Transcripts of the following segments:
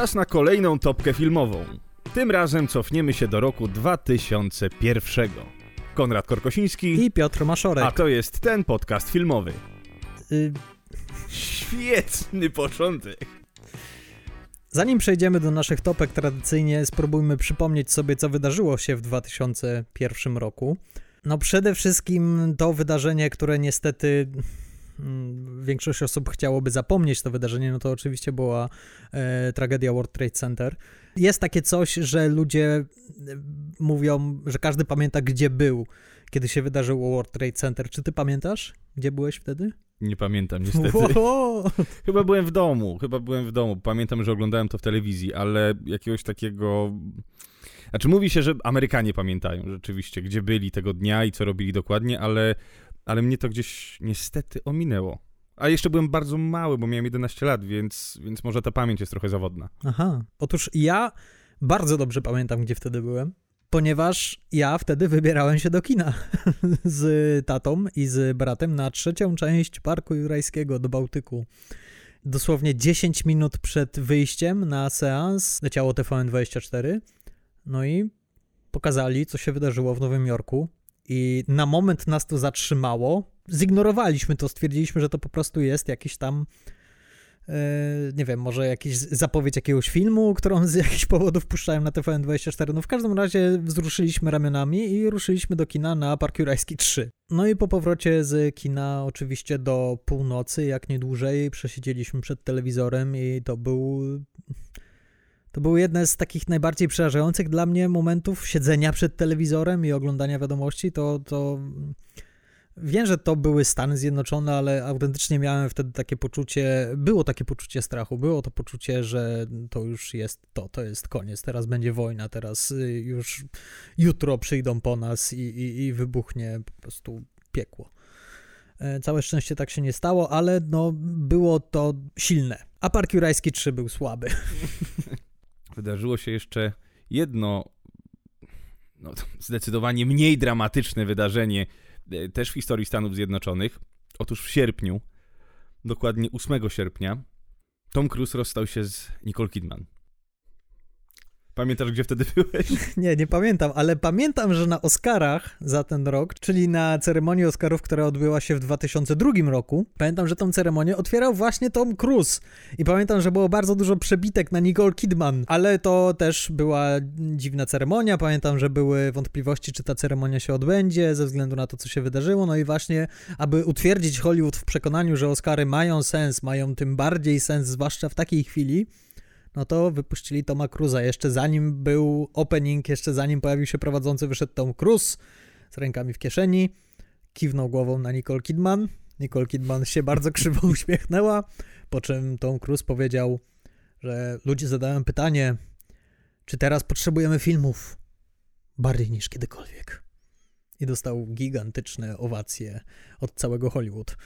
Czas na kolejną topkę filmową. Tym razem cofniemy się do roku 2001. Konrad Korkosiński, I Piotr Maszorek. a to jest ten podcast filmowy. Y, Świetny początek. Zanim przejdziemy do naszych topek, tradycyjnie spróbujmy przypomnieć sobie, co wydarzyło się w 2001 roku. No przede wszystkim to wydarzenie, które niestety większość osób chciałoby zapomnieć to wydarzenie, no to oczywiście była e, tragedia World Trade Center. Jest takie coś, że ludzie e, mówią, że każdy pamięta, gdzie był, kiedy się wydarzyło World Trade Center. Czy ty pamiętasz, gdzie byłeś wtedy? Nie pamiętam niestety. Wow. Chyba byłem w domu, chyba byłem w domu. Pamiętam, że oglądałem to w telewizji, ale jakiegoś takiego... Znaczy mówi się, że Amerykanie pamiętają rzeczywiście, gdzie byli tego dnia i co robili dokładnie, ale, ale mnie to gdzieś niestety ominęło. A jeszcze byłem bardzo mały, bo miałem 11 lat, więc, więc może ta pamięć jest trochę zawodna. Aha. Otóż ja bardzo dobrze pamiętam, gdzie wtedy byłem, ponieważ ja wtedy wybierałem się do kina z tatą i z bratem na trzecią część Parku Jurajskiego do Bałtyku. Dosłownie 10 minut przed wyjściem na seans leciało TVN24. No i pokazali, co się wydarzyło w Nowym Jorku. I na moment nas to zatrzymało. Zignorowaliśmy to, stwierdziliśmy, że to po prostu jest jakiś tam e, nie wiem, może jakiś zapowiedź jakiegoś filmu, którą z jakichś powodów puszczałem na TVN24. No w każdym razie wzruszyliśmy ramionami i ruszyliśmy do kina na Park Jurajski 3. No i po powrocie z kina oczywiście do północy, jak nie dłużej, przesiedzieliśmy przed telewizorem i to był... To były jedne z takich najbardziej przerażających dla mnie momentów siedzenia przed telewizorem i oglądania wiadomości. To, to Wiem, że to były Stany Zjednoczone, ale autentycznie miałem wtedy takie poczucie, było takie poczucie strachu, było to poczucie, że to już jest to, to jest koniec, teraz będzie wojna, teraz y, już jutro przyjdą po nas i, i, i wybuchnie po prostu piekło. E, Całe szczęście tak się nie stało, ale no było to silne. A Park Jurajski 3 był słaby. Wydarzyło się jeszcze jedno no, zdecydowanie mniej dramatyczne wydarzenie e, też w historii Stanów Zjednoczonych. Otóż w sierpniu, dokładnie 8 sierpnia, Tom Cruise rozstał się z Nicole Kidman. Pamiętasz, gdzie wtedy byłeś? Nie, nie pamiętam, ale pamiętam, że na Oscarach za ten rok, czyli na ceremonii Oscarów, która odbyła się w 2002 roku, pamiętam, że tą ceremonię otwierał właśnie Tom Cruise. I pamiętam, że było bardzo dużo przebitek na Nicole Kidman, ale to też była dziwna ceremonia. Pamiętam, że były wątpliwości, czy ta ceremonia się odbędzie, ze względu na to, co się wydarzyło. No i właśnie, aby utwierdzić Hollywood w przekonaniu, że Oscary mają sens, mają tym bardziej sens, zwłaszcza w takiej chwili, no to wypuścili Toma Cruza. Jeszcze zanim był opening, jeszcze zanim pojawił się prowadzący, wyszedł Tom Cruise z rękami w kieszeni, kiwnął głową na Nicole Kidman. Nicole Kidman się bardzo krzywo uśmiechnęła, po czym Tom Cruise powiedział, że ludzie zadają pytanie, czy teraz potrzebujemy filmów bardziej niż kiedykolwiek. I dostał gigantyczne owacje od całego Hollywood.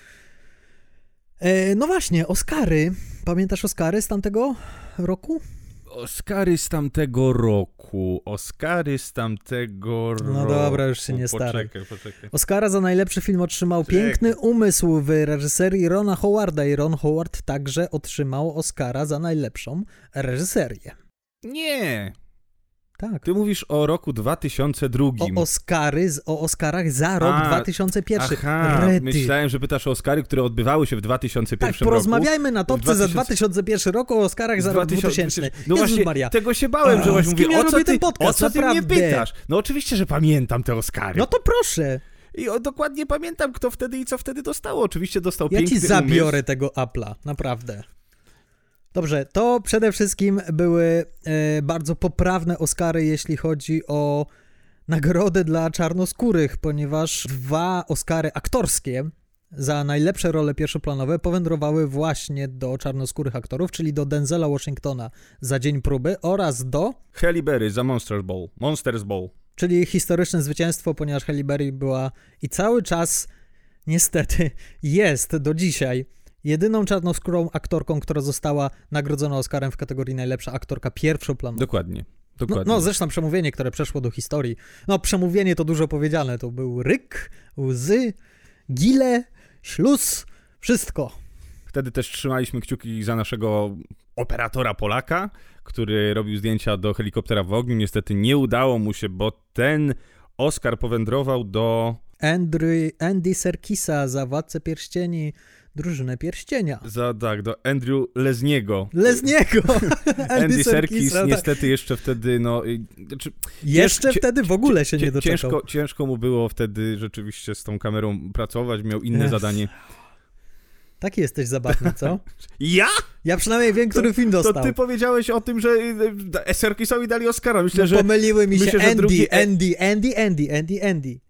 E, no właśnie, Oscary. Pamiętasz Oscary z tamtego roku? Oscary z tamtego roku. Oscary z tamtego roku. No dobra, już się nie poczekaj. Oscara za najlepszy film otrzymał Czekaj. Piękny Umysł w reżyserii Rona Howarda i Ron Howard także otrzymał Oscara za najlepszą reżyserię. Nie. Tak. Ty mówisz o roku 2002. O Oscary, o Oscarach za rok A, 2001. Aha, Rety. myślałem, że pytasz o Oscary, które odbywały się w 2001 Tak, roku. porozmawiajmy na topce za 2000 2001 rok o Oscarach za rok 2000. No Jezus właśnie, Maria. tego się bałem, że właśnie z kim mówię, ja o co robię ty, ten podcast? o co ty mnie pytasz? No oczywiście, że pamiętam te Oscary. No to proszę, I o, dokładnie pamiętam, kto wtedy i co wtedy dostało. Oczywiście dostał ja piękny ci zabiorę umysł. tego Apple'a, naprawdę. Dobrze, to przede wszystkim były e, bardzo poprawne Oscary, jeśli chodzi o nagrody dla czarnoskórych, ponieważ dwa Oscary aktorskie za najlepsze role pierwszoplanowe powędrowały właśnie do czarnoskórych aktorów, czyli do Denzela Washingtona za Dzień Próby oraz do, Halle Berry za Monsters Ball. Monsters Ball. czyli historyczne zwycięstwo, ponieważ Halle Berry była i cały czas niestety jest do dzisiaj jedyną czarnoskórą aktorką, która została nagrodzona Oscarem w kategorii najlepsza aktorka pierwszoplanowa. Dokładnie. No, Dokładnie. no zresztą przemówienie, które przeszło do historii. No przemówienie to dużo powiedziane, to był ryk, łzy, gile, śluz, wszystko. Wtedy też trzymaliśmy kciuki za naszego operatora Polaka, który robił zdjęcia do helikoptera w ogniu. Niestety nie udało mu się, bo ten Oscar powędrował do... Andrew, Andy Serkisa za Władcę Pierścieni, Drużynę Pierścienia. Za, tak, do Andrew Lesniego. Lesniego! Andy, Andy Serkis tak. niestety jeszcze wtedy, no... Znaczy, jeszcze cięż, wtedy w ogóle się nie doczekał. Ciężko, ciężko mu było wtedy rzeczywiście z tą kamerą pracować, miał inne zadanie. Taki jesteś zabawny, co? Ja? Ja przynajmniej wiem, który to, film dostał. To ty powiedziałeś o tym, że y, Serkisowi dali Oscara. Myślę, no, że... Pomyliły mi się Andy, drugi... Andy, Andy, Andy, Andy, Andy.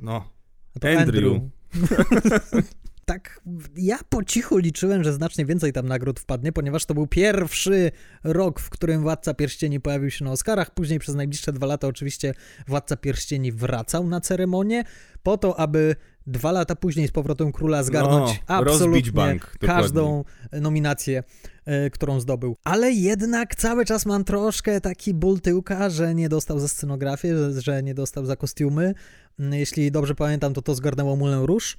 No. no Andrew. Andrew. tak, ja po cichu liczyłem, że znacznie więcej tam nagród wpadnie, ponieważ to był pierwszy rok, w którym Władca Pierścieni pojawił się na Oscarach. Później przez najbliższe dwa lata oczywiście Władca Pierścieni wracał na ceremonię po to, aby dwa lata później z powrotem Króla zgarnąć no, absolutnie bank, każdą nominację, y, którą zdobył. Ale jednak cały czas mam troszkę taki ból tyłka, że nie dostał za scenografię, że, że nie dostał za kostiumy. Jeśli dobrze pamiętam, to to zgarnęło Moulin Rouge.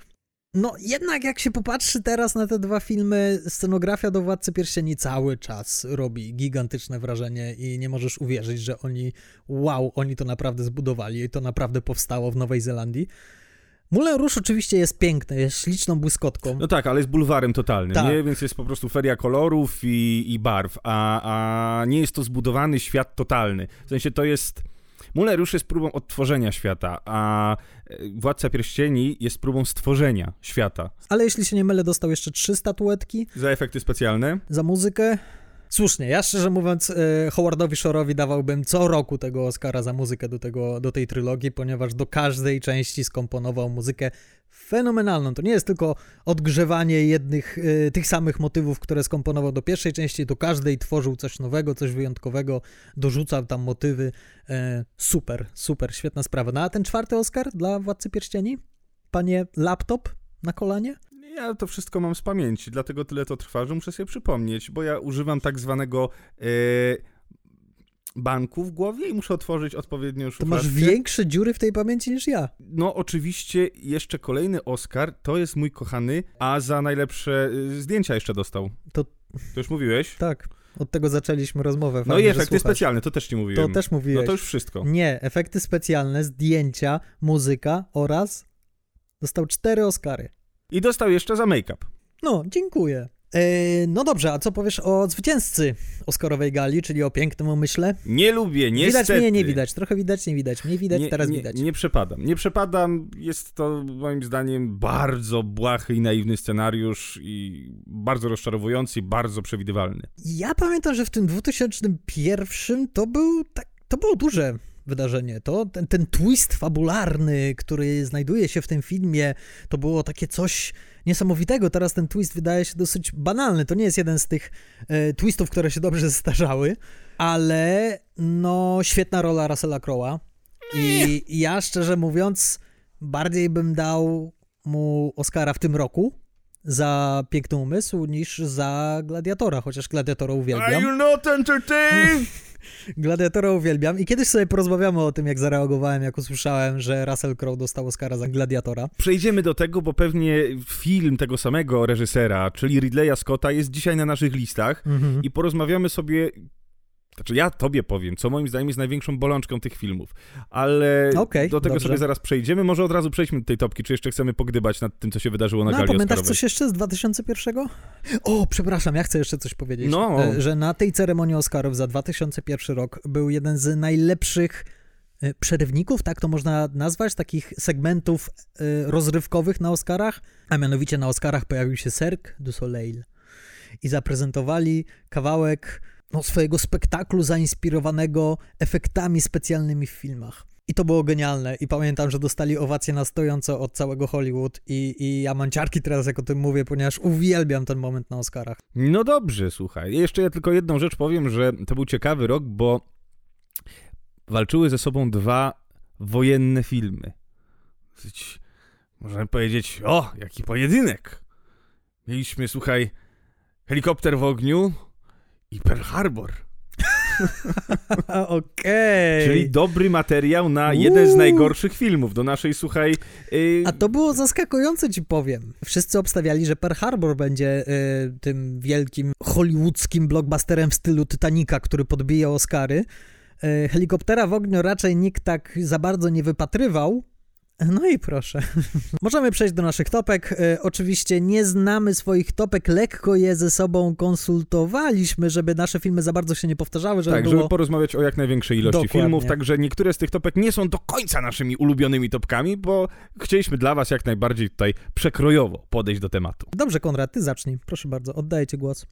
No jednak jak się popatrzy teraz na te dwa filmy, scenografia do Władcy Pierścieni cały czas robi gigantyczne wrażenie i nie możesz uwierzyć, że oni, wow, oni to naprawdę zbudowali i to naprawdę powstało w Nowej Zelandii. Moulin Rouge oczywiście jest piękny, jest śliczną błyskotką. No tak, ale jest bulwarem totalnym, tak. nie? Więc jest po prostu feria kolorów i, i barw, a, a nie jest to zbudowany świat totalny. W sensie to jest Muller już jest próbą odtworzenia świata, a e, Władca Pierścieni jest próbą stworzenia świata. Ale jeśli się nie mylę, dostał jeszcze trzy statuetki. Za efekty specjalne. Za muzykę. Słusznie, ja szczerze mówiąc e, Howardowi Shore'owi dawałbym co roku tego Oscara za muzykę do, tego, do tej trylogii, ponieważ do każdej części skomponował muzykę fenomenalną. To nie jest tylko odgrzewanie jednych y, tych samych motywów, które skomponował do pierwszej części, do każdej tworzył coś nowego, coś wyjątkowego, dorzucał tam motywy. Y, super, super, świetna sprawa. No a ten czwarty Oscar dla Władcy Pierścieni? Panie laptop na kolanie? Ja to wszystko mam z pamięci, dlatego tyle to trwa, że muszę sobie przypomnieć, bo ja używam tak zwanego y, banku w głowie i muszę otworzyć odpowiednią szufladkę. To masz większe dziury w tej pamięci niż ja. No oczywiście jeszcze kolejny Oscar, to jest mój kochany, a za najlepsze y, zdjęcia jeszcze dostał. To, to już mówiłeś? Tak. Od tego zaczęliśmy rozmowę. Fajnie, no i efekty specjalne, to też ci mówiłem. To też mówiłeś. No to już wszystko. Nie, efekty specjalne, zdjęcia, muzyka oraz dostał cztery Oscary. I dostał jeszcze za make-up. No, dziękuję. E, no dobrze, a co powiesz o zwycięzcy Oscarowej gali, czyli o pięknym umyśle? Nie lubię, niestety. Widać mnie, nie widać. Trochę widać, nie widać. Mnie widać, nie, teraz nie, widać. Nie przepadam. Nie przepadam. Jest to moim zdaniem bardzo błahy i naiwny scenariusz i bardzo rozczarowujący i bardzo przewidywalny. Ja pamiętam, że w tym 2001 to był tak, to było duże wydarzenie. To ten, ten twist fabularny, który znajduje się w tym filmie, to było takie coś niesamowitego. Teraz ten twist wydaje się dosyć banalny. To nie jest jeden z tych e, twistów, które się dobrze zestarzały, ale no świetna rola Russella Crowe'a. I ja szczerze mówiąc, bardziej bym dał mu Oscara w tym roku za piękny umysł niż za Gladiatora, chociaż Gladiatora uwielbiam. Are you not entertained? Gladiatora uwielbiam i kiedyś sobie porozmawiamy o tym, jak zareagowałem, jak usłyszałem, że Russell Crowe dostał Oscara za Gladiatora. Przejdziemy do tego, bo pewnie film tego samego reżysera, czyli Ridleya Scotta, jest dzisiaj na naszych listach mhm. i porozmawiamy sobie znaczy ja tobie powiem, co moim zdaniem jest największą bolączką tych filmów, ale okay, do tego dobrze. sobie zaraz przejdziemy. Może od razu przejdźmy do tej topki, czy jeszcze chcemy pogdybać nad tym, co się wydarzyło na no, gali pamiętasz Oscarowej. coś jeszcze z 2001? O, przepraszam, ja chcę jeszcze coś powiedzieć. No. E, że na tej ceremonii Oscarów za 2001 rok był jeden z najlepszych e, przerywników, tak to można nazwać, takich segmentów e, rozrywkowych na Oscarach, a mianowicie na Oscarach pojawił się Cirque du Soleil i zaprezentowali kawałek no, swojego spektaklu zainspirowanego efektami specjalnymi w filmach. I to było genialne. I pamiętam, że dostali owację na stojąco od całego Hollywood. I, I ja mam ciarki teraz, jak o tym mówię, ponieważ uwielbiam ten moment na Oscarach. No dobrze, słuchaj. Jeszcze ja tylko jedną rzecz powiem, że to był ciekawy rok, bo walczyły ze sobą dwa wojenne filmy. Możemy powiedzieć, o, jaki pojedynek. Mieliśmy, słuchaj, helikopter w ogniu, i Pearl Harbor. Okej. Czyli dobry materiał na jeden z Uuu. najgorszych filmów do naszej, słuchaj... Yy, A to było zaskakujące, ci powiem. Wszyscy obstawiali, że Pearl Harbor będzie y, tym wielkim hollywoodzkim blockbusterem w stylu Titanica, który podbija Oscary. Y, helikoptera w ogniu raczej nikt tak za bardzo nie wypatrywał. No i proszę. Możemy przejść do naszych topek. Y, oczywiście nie znamy swoich topek, lekko je ze sobą konsultowaliśmy, żeby nasze filmy za bardzo się nie powtarzały, żeby tak, było... żeby porozmawiać o jak największej ilości Dokładnie. filmów, także niektóre z tych topek nie są do końca naszymi ulubionymi topkami, bo chcieliśmy dla was jak najbardziej tutaj przekrojowo podejść do tematu. Dobrze, Konrad, ty zacznij. Proszę bardzo, oddaję ci głos.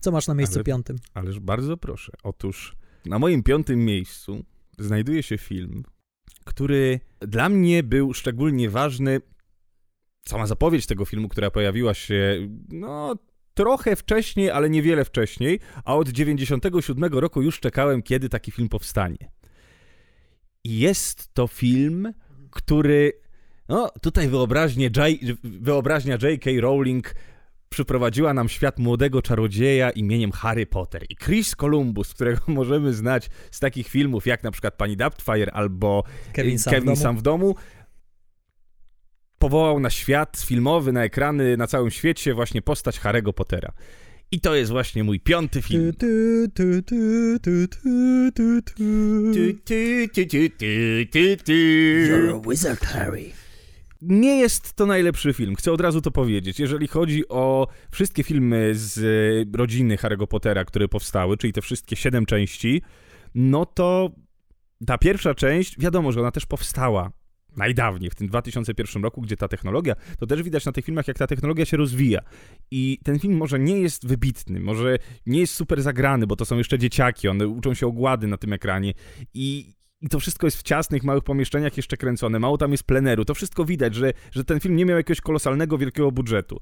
Co masz na miejscu Ale- piątym? Ależ bardzo proszę. Otóż na moim piątym miejscu znajduje się film, który dla mnie był szczególnie ważny. Sama zapowiedź tego filmu, która pojawiła się, no, trochę wcześniej, ale niewiele wcześniej, a od 97 roku już czekałem, kiedy taki film powstanie. I jest to film, który, no, tutaj wyobraźnia J.K. Rowling przyprowadziła nam świat młodego czarodzieja imieniem Harry Potter. I Chris Columbus, którego możemy znać z takich filmów jak na przykład Pani Doubtfire albo Kevin y, sam w Kevin domu. sam w domu, powołał na świat filmowy, na ekrany na całym świecie właśnie postać Harry'ego Pottera. I to jest właśnie mój piąty film. You're a wizard, Harry. Nie jest to najlepszy film, chcę od razu to powiedzieć. Jeżeli chodzi o wszystkie filmy z e, rodziny Harry'ego Pottera, które powstały, czyli te wszystkie siedem części, no to ta pierwsza część, wiadomo, że ona też powstała najdawniej, w tym 2001 roku, gdzie ta technologia, to też widać na tych filmach, jak ta technologia się rozwija. I ten film może nie jest wybitny, może nie jest super zagrany, bo to są jeszcze dzieciaki, one uczą się ogłady na tym ekranie i, i to wszystko jest w ciasnych, małych pomieszczeniach jeszcze kręcone, mało tam jest pleneru, to wszystko widać, że, że ten film nie miał jakiegoś kolosalnego, wielkiego budżetu.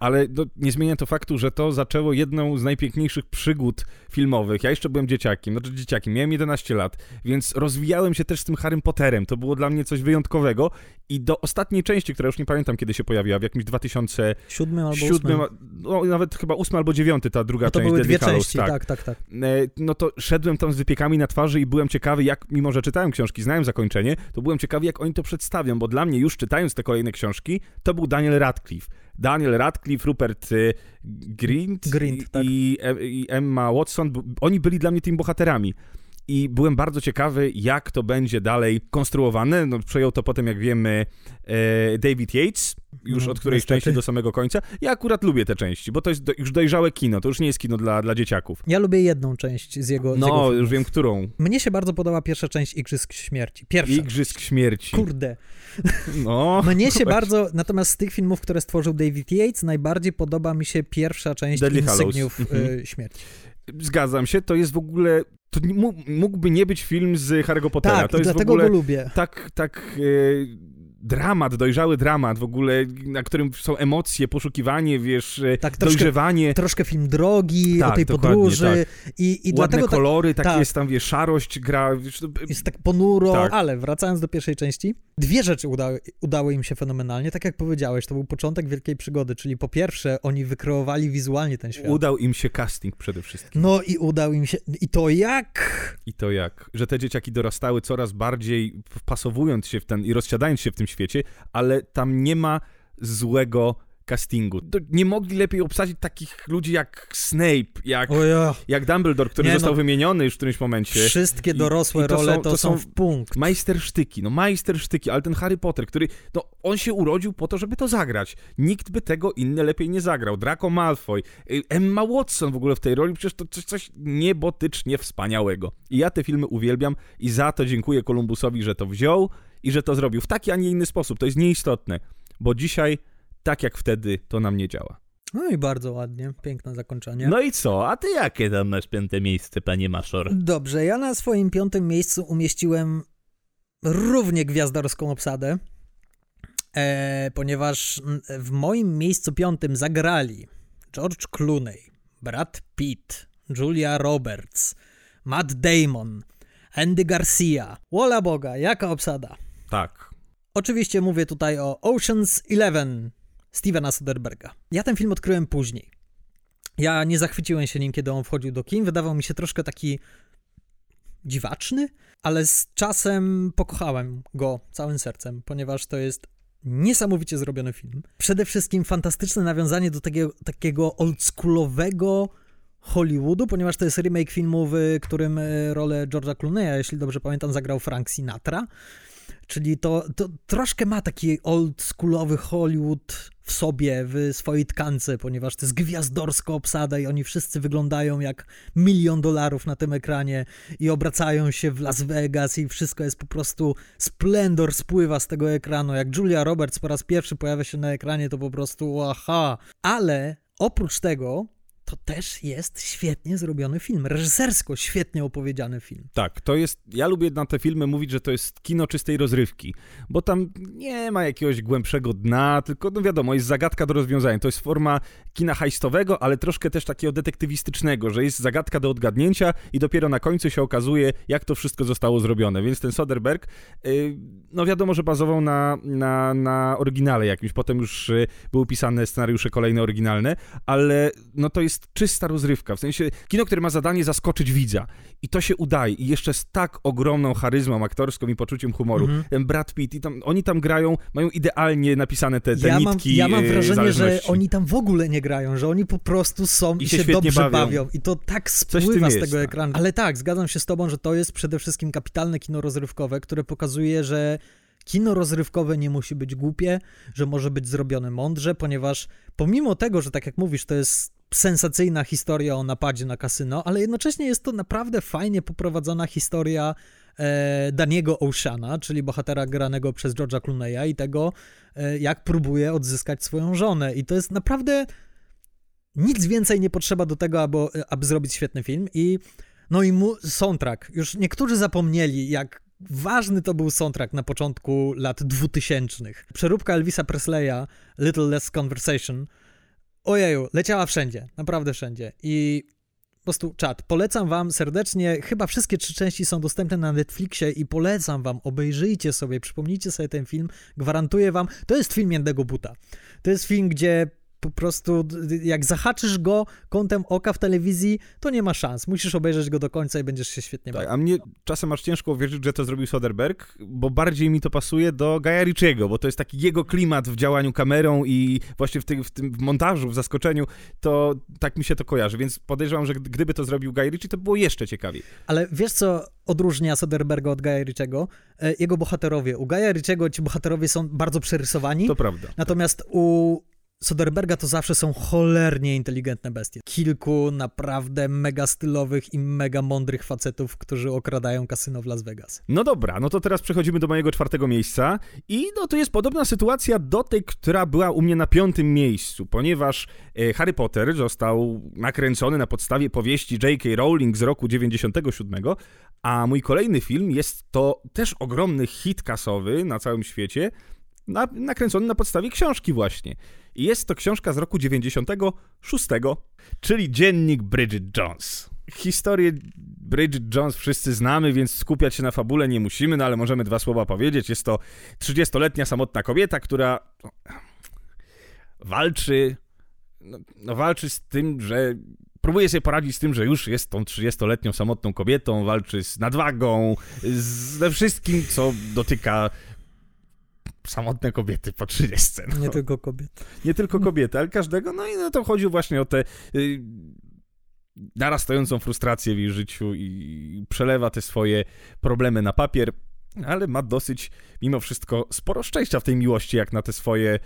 Ale no, nie zmienia to faktu, że to zaczęło jedną z najpiękniejszych przygód filmowych. Ja jeszcze byłem dzieciakiem, znaczy dzieciakiem, miałem 11 lat, więc rozwijałem się też z tym Harrym Potterem. To było dla mnie coś wyjątkowego i do ostatniej części, która już nie pamiętam kiedy się pojawiła, w jakimś 2007, Siódmym albo ósmym. no, nawet chyba 8 albo 9 ta druga No to część były Deadly dwie Hallows, części, tak, tak, tak. E, no to szedłem tam z wypiekami na twarzy i byłem ciekawy, jak, mimo że czytałem książki, znałem zakończenie, to byłem ciekawy, jak oni to przedstawią, bo dla mnie już czytając te kolejne książki, to był Daniel Radcliffe. Daniel Radcliffe, Rupert y, Grint, Grint, i, tak. i, i Emma Watson, oni byli dla mnie tymi bohaterami. I byłem bardzo ciekawy, jak to będzie dalej konstruowane. No, przejął to potem, jak wiemy, e, David Yates, już No, od której niestety. części do samego końca. Ja akurat lubię te części, bo to jest do, już dojrzałe kino, to już nie jest kino dla, dla dzieciaków. Ja lubię jedną część z jego z jego No, już wiem, którą. Mnie się bardzo podoba pierwsza część Igrzysk Śmierci. Pierwsza. Igrzysk śmierci. Kurde. No. Mnie się Właśnie. bardzo, natomiast z tych filmów, które stworzył David Yates, najbardziej podoba mi się pierwsza część Deadly. Insygniów Mhm. y, Śmierci. Zgadzam się, to jest w ogóle... To mógłby nie być film z Harry'ego Pottera. Tak, to jest w dlatego ogóle go lubię. tak, tak e, dramat, dojrzały dramat w ogóle, na którym są emocje, poszukiwanie, wiesz, e, Tak, troszkę- dojrzewanie, Troszkę film drogi, Tak, o tej podróży i, i ładne dlatego tak, kolory, tak, tak. jest tam, wiesz, szarość gra, wiesz, jest tak ponuro, Tak. ale wracając do pierwszej części, dwie rzeczy udały, udały im się fenomenalnie. Tak jak powiedziałeś, to był początek wielkiej przygody, czyli po pierwsze oni wykreowali wizualnie ten świat. udał im się casting przede wszystkim. No i udał im się, i to jak? I to jak? Że te dzieciaki dorastały coraz bardziej wpasowując się w ten i rozsiadając się w tym świecie, ale tam nie ma złego castingu. Nie mogli lepiej obsadzić takich ludzi jak Snape, jak, ja. jak Dumbledore, który Nie, został no. wymieniony już w którymś momencie. Wszystkie I- dorosłe i to role są- to, to są są w punkt. Majstersztyki, no majstersztyki, ale ten Harry Potter, który, no on się urodził po to, żeby to zagrać. Nikt by tego inny lepiej nie zagrał. Draco Malfoy, y, Emma Watson w ogóle w tej roli, przecież to coś, coś niebotycznie wspaniałego. I ja te filmy uwielbiam i za to dziękuję Kolumbusowi, że to wziął i że to zrobił w taki, a nie inny sposób. To jest nieistotne, bo dzisiaj, tak jak wtedy, to nam nie działa. No i bardzo ładnie, piękne zakończenie. No i co? A ty jakie tam masz piąte miejsce, panie Maszor? Dobrze, ja na swoim piątym miejscu umieściłem równie gwiazdorską obsadę, e, ponieważ w moim miejscu piątym zagrali George Clooney, Brad Pitt, Julia Roberts, Matt Damon, Andy Garcia. Wola Boga, jaka obsada? Tak. Oczywiście mówię tutaj o Ocean's Eleven Stevena Soderberga. Ja ten film odkryłem później. Ja nie zachwyciłem się nim, kiedy on wchodził do kin. Wydawał mi się troszkę taki dziwaczny, ale z czasem pokochałem go całym sercem, ponieważ to jest niesamowicie zrobiony film. Przede wszystkim fantastyczne nawiązanie do takiego, takiego oldschoolowego Hollywoodu, ponieważ to jest remake filmu, w którym e, rolę George'a Clooney'a, jeśli dobrze pamiętam, zagrał Frank Sinatra. Czyli to, to troszkę ma taki oldschoolowy Hollywood w sobie, w swojej tkance, ponieważ to jest gwiazdorska obsada i oni wszyscy wyglądają jak milion dolarów na tym ekranie i obracają się w Las Vegas i wszystko jest po prostu splendor spływa z tego ekranu. Jak Julia Roberts po raz pierwszy pojawia się na ekranie, to po prostu aha. Ale oprócz tego to też jest świetnie zrobiony film. Reżysersko świetnie opowiedziany film. Tak, to jest. Ja lubię na te filmy mówić, że to jest kino czystej rozrywki, bo tam nie ma jakiegoś głębszego dna, tylko no wiadomo, jest zagadka do rozwiązania. To jest forma kina hajstowego, ale troszkę też takiego detektywistycznego, że jest zagadka do odgadnięcia i dopiero na końcu się okazuje, jak to wszystko zostało zrobione. Więc ten Soderbergh, yy, no wiadomo, że bazował na, na, na oryginale jakimś, potem już yy, były pisane scenariusze kolejne oryginalne, ale no to jest jest czysta rozrywka, w sensie kino, które ma zadanie zaskoczyć widza i to się udaje i jeszcze z tak ogromną charyzmą aktorską i poczuciem humoru. Mhm. Ten Brad Pitt i tam, oni tam grają, mają idealnie napisane te, te ja nitki mam, Ja mam e, wrażenie, że oni tam w ogóle nie grają, że oni po prostu są i, i się, się dobrze bawią. bawią. i to tak spływa z tego jest, ekranu. Ale tak, zgadzam się z tobą, że to jest przede wszystkim kapitalne kino rozrywkowe, które pokazuje, że kino rozrywkowe nie musi być głupie, że może być zrobione mądrze, ponieważ pomimo tego, że tak jak mówisz, to jest sensacyjna historia o napadzie na kasyno, ale jednocześnie jest to naprawdę fajnie poprowadzona historia e, Daniego Oceana, czyli bohatera granego przez George'a Clooney'a i tego, e, jak próbuje odzyskać swoją żonę. I to jest naprawdę nic więcej nie potrzeba do tego, aby, aby zrobić świetny film. I no i mu, soundtrack. Już niektórzy zapomnieli, jak ważny to był soundtrack na początku lat 2000. Przeróbka Elvisa Presleya, Little Less Conversation, ojeju, leciała wszędzie, naprawdę wszędzie. I po prostu czat. Polecam wam serdecznie, chyba wszystkie trzy części są dostępne na Netflixie i polecam wam, obejrzyjcie sobie, przypomnijcie sobie ten film, gwarantuję wam, to jest film Jendego Buta. To jest film, gdzie po prostu jak zahaczysz go kątem oka w telewizji, to nie ma szans. Musisz obejrzeć go do końca i będziesz się świetnie tak, bawił. A mnie czasem aż ciężko uwierzyć, że to zrobił Soderbergh, bo bardziej mi to pasuje do Gaja Ritchiego, bo to jest taki jego klimat w działaniu kamerą i właśnie w, ty, w tym w montażu, w zaskoczeniu, to tak mi się to kojarzy, więc podejrzewam, że gdyby to zrobił Guy Ritchie, to było jeszcze ciekawiej. Ale wiesz co odróżnia Soderberga od Ritchiego? E, jego bohaterowie. U Ritchiego ci bohaterowie są bardzo przerysowani. To prawda. Natomiast tak. u Soderberga to zawsze są cholernie inteligentne bestie. Kilku naprawdę mega stylowych i mega mądrych facetów, którzy okradają kasyno w Las Vegas. No dobra, no to teraz przechodzimy do mojego czwartego miejsca i no to jest podobna sytuacja do tej, która była u mnie na piątym miejscu, ponieważ e, Harry Potter został nakręcony na podstawie powieści J.K. Rowling z roku 97, a mój kolejny film jest to też ogromny hit kasowy na całym świecie, na, nakręcony na podstawie książki właśnie. I jest to książka z roku 96, czyli dziennik Bridget Jones. Historię Bridget Jones wszyscy znamy, więc skupiać się na fabule nie musimy, no ale możemy dwa słowa powiedzieć. Jest to 30-letnia samotna kobieta, która no, walczy, no, no, walczy z tym, że próbuje sobie poradzić z tym, że już jest tą 30-letnią samotną kobietą, walczy z nadwagą, ze wszystkim, co dotyka samotne kobiety po 30. No. Nie tylko kobiety. Nie tylko kobiety, ale każdego. No i no to chodzi właśnie o te y, narastającą frustrację w jej życiu i przelewa te swoje problemy na papier, ale ma dosyć mimo wszystko sporo szczęścia w tej miłości, jak na te swoje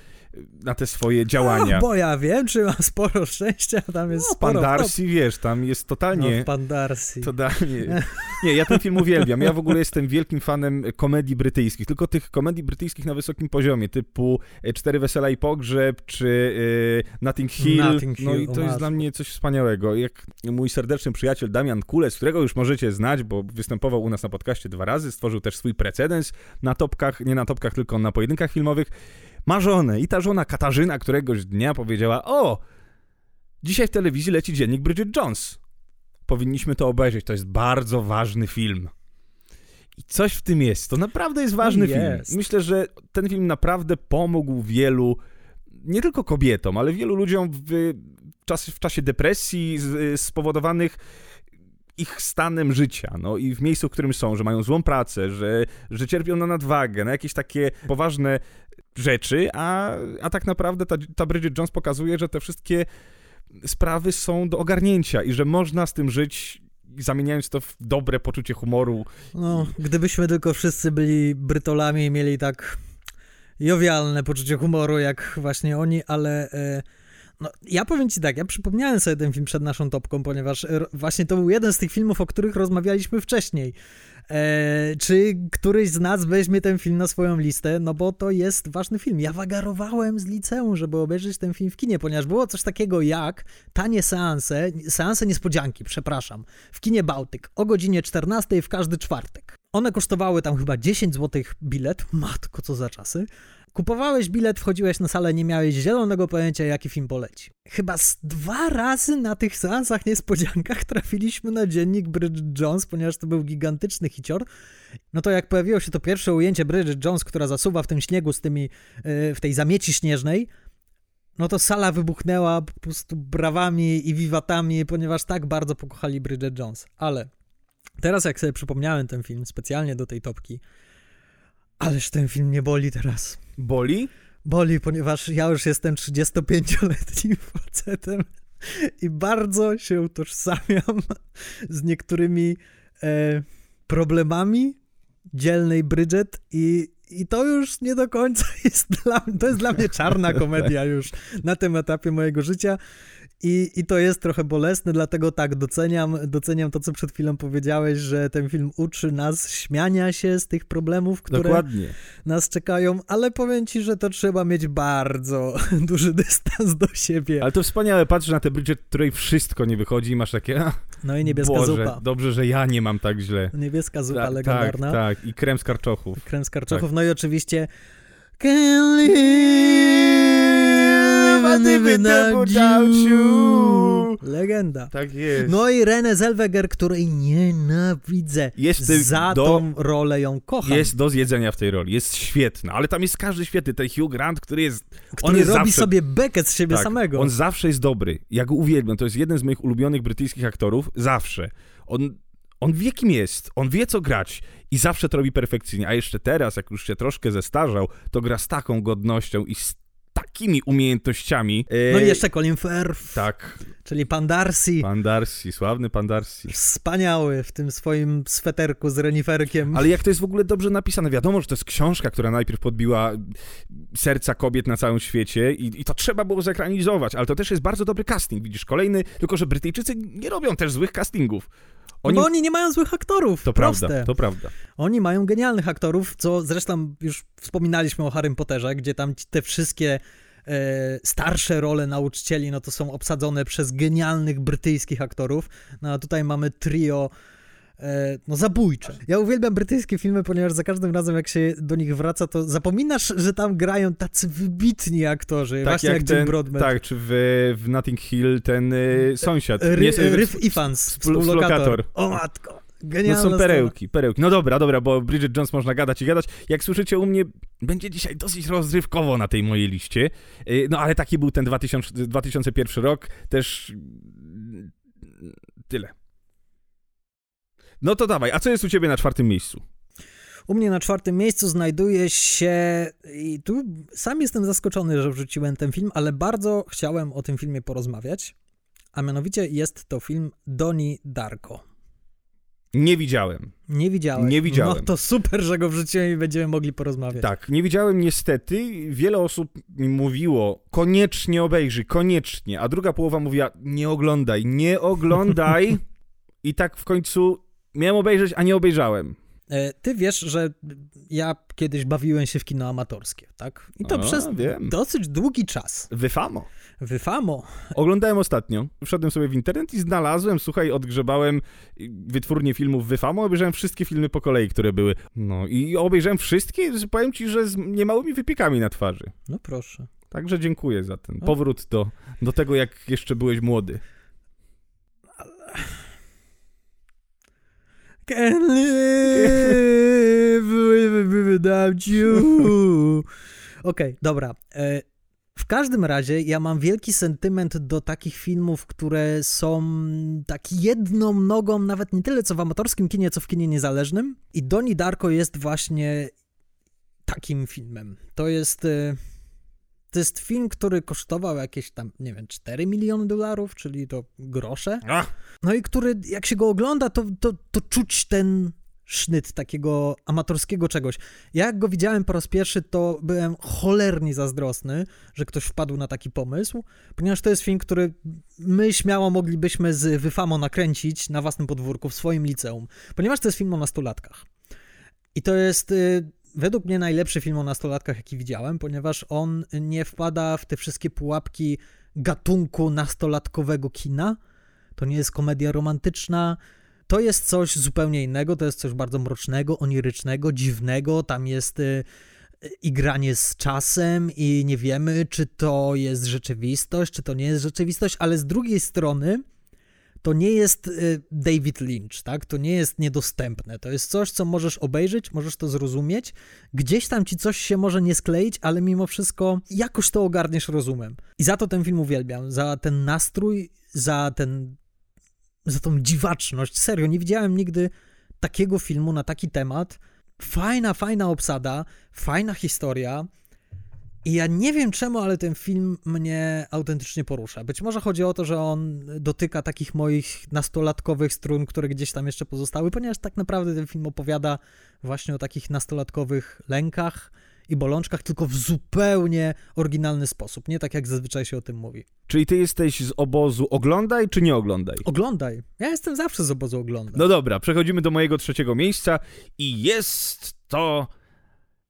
na te swoje działania. bo ja wiem, czy ma sporo szczęścia, tam jest no, sporo... Pan Darcy, wiesz, tam jest totalnie... No, Pan Darcy. Totalnie... Nie, ja ten film uwielbiam. Ja w ogóle jestem wielkim fanem komedii brytyjskich, tylko tych komedii brytyjskich na wysokim poziomie, typu e, Cztery Wesela i Pogrzeb, czy y, Notting Hill. Notting Hill. No i to jest dla mnie coś wspaniałego. Jak mój serdeczny przyjaciel Damian Kules, którego już możecie znać, bo występował u nas na podcaście dwa razy, stworzył też swój precedens na topkach, nie na topkach, tylko na pojedynkach filmowych ma żonę i ta żona Katarzyna któregoś dnia powiedziała: O, dzisiaj w telewizji leci dziennik Bridget Jones. Powinniśmy to obejrzeć, to jest bardzo ważny film. I coś w tym jest. To naprawdę jest ważny jest. film. Myślę, że ten film naprawdę pomógł wielu, nie tylko kobietom, ale wielu ludziom w, czas, w czasie depresji spowodowanych ich stanem życia, no i w miejscu, w którym są, że mają złą pracę, że, że cierpią na nadwagę, na jakieś takie poważne rzeczy, a, a tak naprawdę ta, ta Bridget Jones pokazuje, że te wszystkie sprawy są do ogarnięcia i że można z tym żyć zamieniając to w dobre poczucie humoru. No, gdybyśmy tylko wszyscy byli brytolami i mieli tak jowialne poczucie humoru, jak właśnie oni, ale... E, no, ja powiem ci tak, ja przypomniałem sobie ten film przed naszą topką, ponieważ właśnie to był jeden z tych filmów, o których rozmawialiśmy wcześniej. E, czy któryś z nas weźmie ten film na swoją listę? No bo to jest ważny film. Ja wagarowałem z liceum, żeby obejrzeć ten film w kinie, ponieważ było coś takiego jak tanie seanse, seanse niespodzianki, przepraszam, w kinie Bałtyk o godzinie 14 w każdy czwartek. One kosztowały tam chyba 10 zł bilet. Matko, co za czasy. Kupowałeś bilet, wchodziłeś na salę, nie miałeś zielonego pojęcia, jaki film poleci. Chyba z dwa razy na tych seansach niespodziankach trafiliśmy na dziennik Bridget Jones, ponieważ to był gigantyczny hicior. No to jak pojawiło się to pierwsze ujęcie Bridget Jones, która zasuwa w tym śniegu z tymi, yy, w tej zamieci śnieżnej, no to sala wybuchnęła po prostu brawami i wiwatami, ponieważ tak bardzo pokochali Bridget Jones. Ale teraz jak sobie przypomniałem ten film specjalnie do tej topki, ależ ten film nie boli teraz. Boli? Boli, ponieważ ja już jestem 35-letnim facetem i bardzo się utożsamiam z niektórymi e, problemami dzielnej Bridget i, i to już nie do końca jest dla mnie, to jest dla mnie czarna komedia już na tym etapie mojego życia i, I to jest trochę bolesne, dlatego tak, doceniam, doceniam to, co przed chwilą powiedziałeś, że ten film uczy nas śmiania się z tych problemów, które Dokładnie. nas czekają, ale powiem ci, że to trzeba mieć bardzo duży dystans do siebie. Ale to wspaniałe, patrzysz na tę Bridget, której wszystko nie wychodzi i masz takie, No i niebieska Boże, zupa. dobrze, że ja nie mam tak źle. Niebieska zupa Ta- legendarna. Tak, tak, i krem z karczochów. Krem z karczochów. Tak. No i oczywiście Can't live without you. Legenda. Tak jest. No i Renée Zellweger, której nienawidzę. Jest Za do- tą rolę ją kocham. Jest do zjedzenia w tej roli, jest świetna, ale tam jest każdy świetny. Ten Hugh Grant, który jest. który jest robi zawsze- sobie bekę z siebie tak, samego. On zawsze jest dobry. Ja go uwielbiam. To jest jeden z moich ulubionych brytyjskich aktorów. Zawsze. On, on wie, kim jest. On wie, co grać. I zawsze to robi perfekcyjnie. A jeszcze teraz, jak już się troszkę zestarzał, to gra z taką godnością i z takimi umiejętnościami. E, No i jeszcze Colin Firth, Tak. czyli Pan Darcy. Pan Darcy, sławny Pan Darcy. Wspaniały w tym swoim sweterku z reniferkiem. Ale jak to jest w ogóle dobrze napisane. Wiadomo, że to jest książka, która najpierw podbiła serca kobiet na całym świecie i, i to trzeba było zekranizować, ale to też jest bardzo dobry casting. Widzisz, kolejny, tylko że Brytyjczycy nie robią też złych castingów. Oni... Bo oni nie mają złych aktorów. To proste. prawda, to prawda. Oni mają genialnych aktorów, co zresztą już wspominaliśmy o Harrym Potterze, gdzie tam te wszystkie e, starsze role nauczycieli, no to są obsadzone przez genialnych brytyjskich aktorów. No a tutaj mamy trio e, no zabójcze. Ja uwielbiam brytyjskie filmy, ponieważ za każdym razem jak się do nich wraca, to zapominasz, że tam grają tacy wybitni aktorzy, właśnie jak, Jim ten, Broadbent. Tak, czy w, w Notting Hill ten y, sąsiad. Ry, Nie, y, Ryf Ifans, współ- współlokator. współlokator. O matko, No genialna są perełki, perełki. No dobra, dobra, bo Bridget Jones można gadać i gadać. Jak słyszycie u mnie, będzie dzisiaj dosyć rozrywkowo na tej mojej liście. Y, No ale taki był ten 2000, 2001 rok. Też mm, tyle. No to dawaj, a co jest u ciebie na czwartym miejscu? U mnie na czwartym miejscu znajduje się, i tu sam jestem zaskoczony, że wrzuciłem ten film, ale bardzo chciałem o tym filmie porozmawiać. A mianowicie jest to film Doni Darko. Nie widziałem. Nie widziałem. Nie widziałem. No to super, że go wrzuciłem i będziemy mogli porozmawiać. Tak, nie widziałem niestety. Wiele osób mi mówiło, koniecznie obejrzyj, koniecznie. A druga połowa mówiła, nie oglądaj, nie oglądaj. I tak w końcu miałem obejrzeć, a nie obejrzałem. E, Ty wiesz, że ja kiedyś bawiłem się w kino amatorskie, tak? I to A, przez wiem. dosyć długi czas. Wyfamo. Wyfamo. Oglądałem ostatnio. Wszedłem sobie w internet i znalazłem, słuchaj, odgrzebałem wytwórnię filmów Wyfamo, obejrzałem wszystkie filmy po kolei, które były. No i obejrzałem wszystkie, powiem ci, że z niemałymi wypiekami na twarzy. No proszę. Także dziękuję za ten O. powrót do, do tego, jak jeszcze byłeś młody. Can't live without you. Okej, dobra. E, W każdym razie ja mam wielki sentyment do takich filmów, które są tak jedną nogą, nawet nie tyle co w amatorskim kinie, co w kinie niezależnym. I Doni Darko jest właśnie takim filmem. To jest. To jest film, który kosztował jakieś tam, nie wiem, 4 miliony dolarów, czyli to grosze. No i który, jak się go ogląda, to, to, to czuć ten sznyt takiego amatorskiego czegoś. Ja jak go widziałem po raz pierwszy, to byłem cholernie zazdrosny, że ktoś wpadł na taki pomysł, ponieważ to jest film, który my śmiało moglibyśmy z Wyfamo nakręcić na własnym podwórku w swoim liceum, ponieważ to jest film o nastolatkach. I to jest y, według mnie najlepszy film o nastolatkach, jaki widziałem, ponieważ on nie wpada w te wszystkie pułapki gatunku nastolatkowego kina. To nie jest komedia romantyczna, to jest coś zupełnie innego, to jest coś bardzo mrocznego, onirycznego, dziwnego, tam jest y, y, i granie z czasem i nie wiemy, czy to jest rzeczywistość, czy to nie jest rzeczywistość, ale z drugiej strony to nie jest y, David Lynch, tak? To nie jest niedostępne. To jest coś, co możesz obejrzeć, możesz to zrozumieć. Gdzieś tam ci coś się może nie skleić, ale mimo wszystko jakoś to ogarniesz rozumem. I za to ten film uwielbiam. Za ten nastrój, za ten za tą dziwaczność. Serio, nie widziałem nigdy takiego filmu na taki temat. Fajna, fajna obsada, fajna historia. I ja nie wiem czemu, ale ten film mnie autentycznie porusza. Być może chodzi o to, że on dotyka takich moich nastolatkowych strun, które gdzieś tam jeszcze pozostały, ponieważ tak naprawdę ten film opowiada właśnie o takich nastolatkowych lękach, i bolączkach, tylko w zupełnie oryginalny sposób, nie tak jak zazwyczaj się o tym mówi. Czyli ty jesteś z obozu oglądaj czy nie oglądaj? Oglądaj. Ja jestem zawsze z obozu oglądaj. No dobra, przechodzimy do mojego trzeciego miejsca i jest to